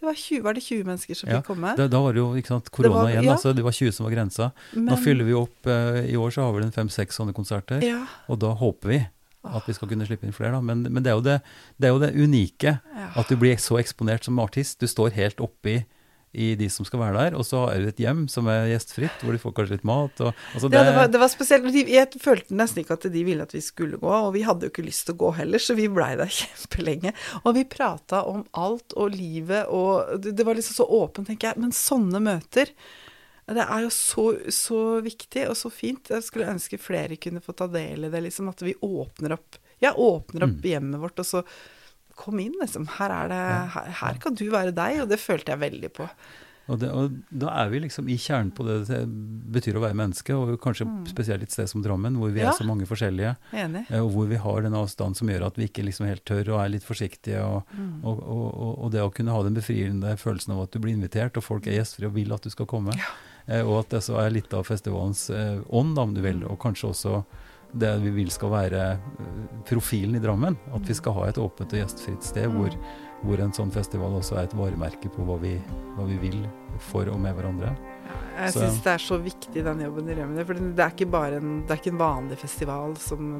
Det var, 20, var det 20 mennesker som
Ja,
fikk komme?
Da, da var det jo ikke sant, korona igjen,
ja.
altså. Det var 20 som var grensa. Nå fyller vi opp eh, I år så har vi vel fem-seks sånne konserter.
Ja.
Og da håper vi at vi skal kunne slippe inn flere, da. Men, men det, er jo det, det er jo det unike. At du blir så eksponert som artist. Du står helt oppi i de som skal være der, og så er det et hjem som er gjestfritt, hvor de får kanskje litt mat. Og, altså
Ja, det var, det var spesielt. Jeg følte nesten ikke at de ville at vi skulle gå, og vi hadde jo ikke lyst til å gå heller, så vi blei der kjempelenge. Og vi prata om alt og livet, og det, det var liksom så åpent, tenker jeg. Men sånne møter, det er jo så, så viktig og så fint. Jeg skulle ønske flere kunne få ta del i det, liksom. At vi åpner opp Ja, åpner opp
Mm.
hjemmet vårt, og så Kom inn, liksom. Her er det her, her kan du være deg, og det følte jeg veldig på.
Og, det, og, da er vi liksom i kjernen på det det betyr å være menneske, og kanskje mm. spesielt et sted som Drammen, hvor vi ja. er så mange forskjellige.
Enig.
Eh, og hvor vi har den avstanden som gjør at vi ikke liksom helt tør og er litt forsiktige. Og, mm. og, og, det å kunne ha den befriende følelsen av at du blir invitert, og folk er gjestfrie og vil at du skal komme. Ja. Eh, og at det så er litt av festivalens eh, ånd, om du vil, mm. og kanskje også det vi vil skal være profilen i Drammen. At vi skal ha et åpent og gjestfritt sted mm. hvor hvor en sånn festival også er et varemerke på hva vi, hva vi vil for og med hverandre.
Jeg syns det er så viktig, den jobben de gjør med det. For det er ikke bare en, det er ikke en vanlig festival som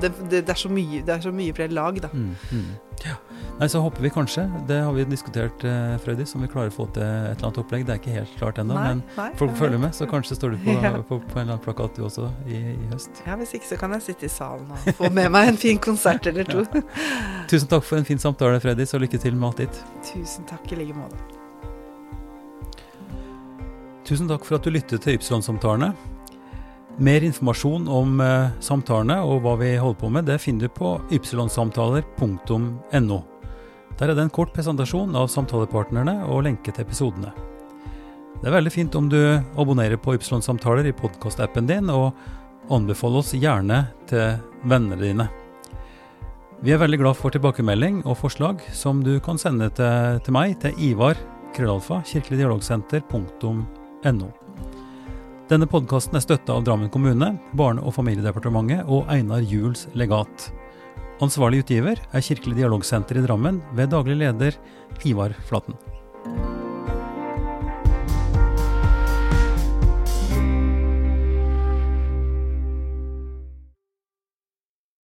det, det, det, er så mye, det er så mye flere lag, da. Mm, mm.
Ja. Nei, så håper vi kanskje, det har vi diskutert, eh, Frøydis, om vi klarer å få til et eller annet opplegg. Det er ikke helt klart ennå, men nei, folk følger med, så kanskje står du på, ja. på, på, en eller annen plakat du også i, i, høst.
Ja, hvis ikke så kan jeg sitte i salen og få med meg en fin konsert eller to. Ja.
Tusen takk for en fin samtale, Frøydis, og lykke til med alt ditt.
Tusen takk i like måte.
Tusen takk for at du lyttet til Ypsilon-samtalene. Mer informasjon om eh, samtalene og hva vi holder på med, det finner du på ypsilonsamtaler.no. Der er det en kort presentasjon av samtalepartnerne og lenke til episodene. Det er veldig fint om du abonnerer på Ypsilon-samtaler i podkastappen din, og anbefaler oss gjerne til vennene dine. Vi er veldig glad for tilbakemelding og forslag som du kan sende til, til meg til Ivar krøllalfa kirkeligdialogsenter.no no. Denne podkasten er støtta av Drammen kommune, Barne- og familiedepartementet og Einar Juels legat. Ansvarlig utgiver er Kirkelig dialogsenter i Drammen ved daglig leder Ivar Flaten.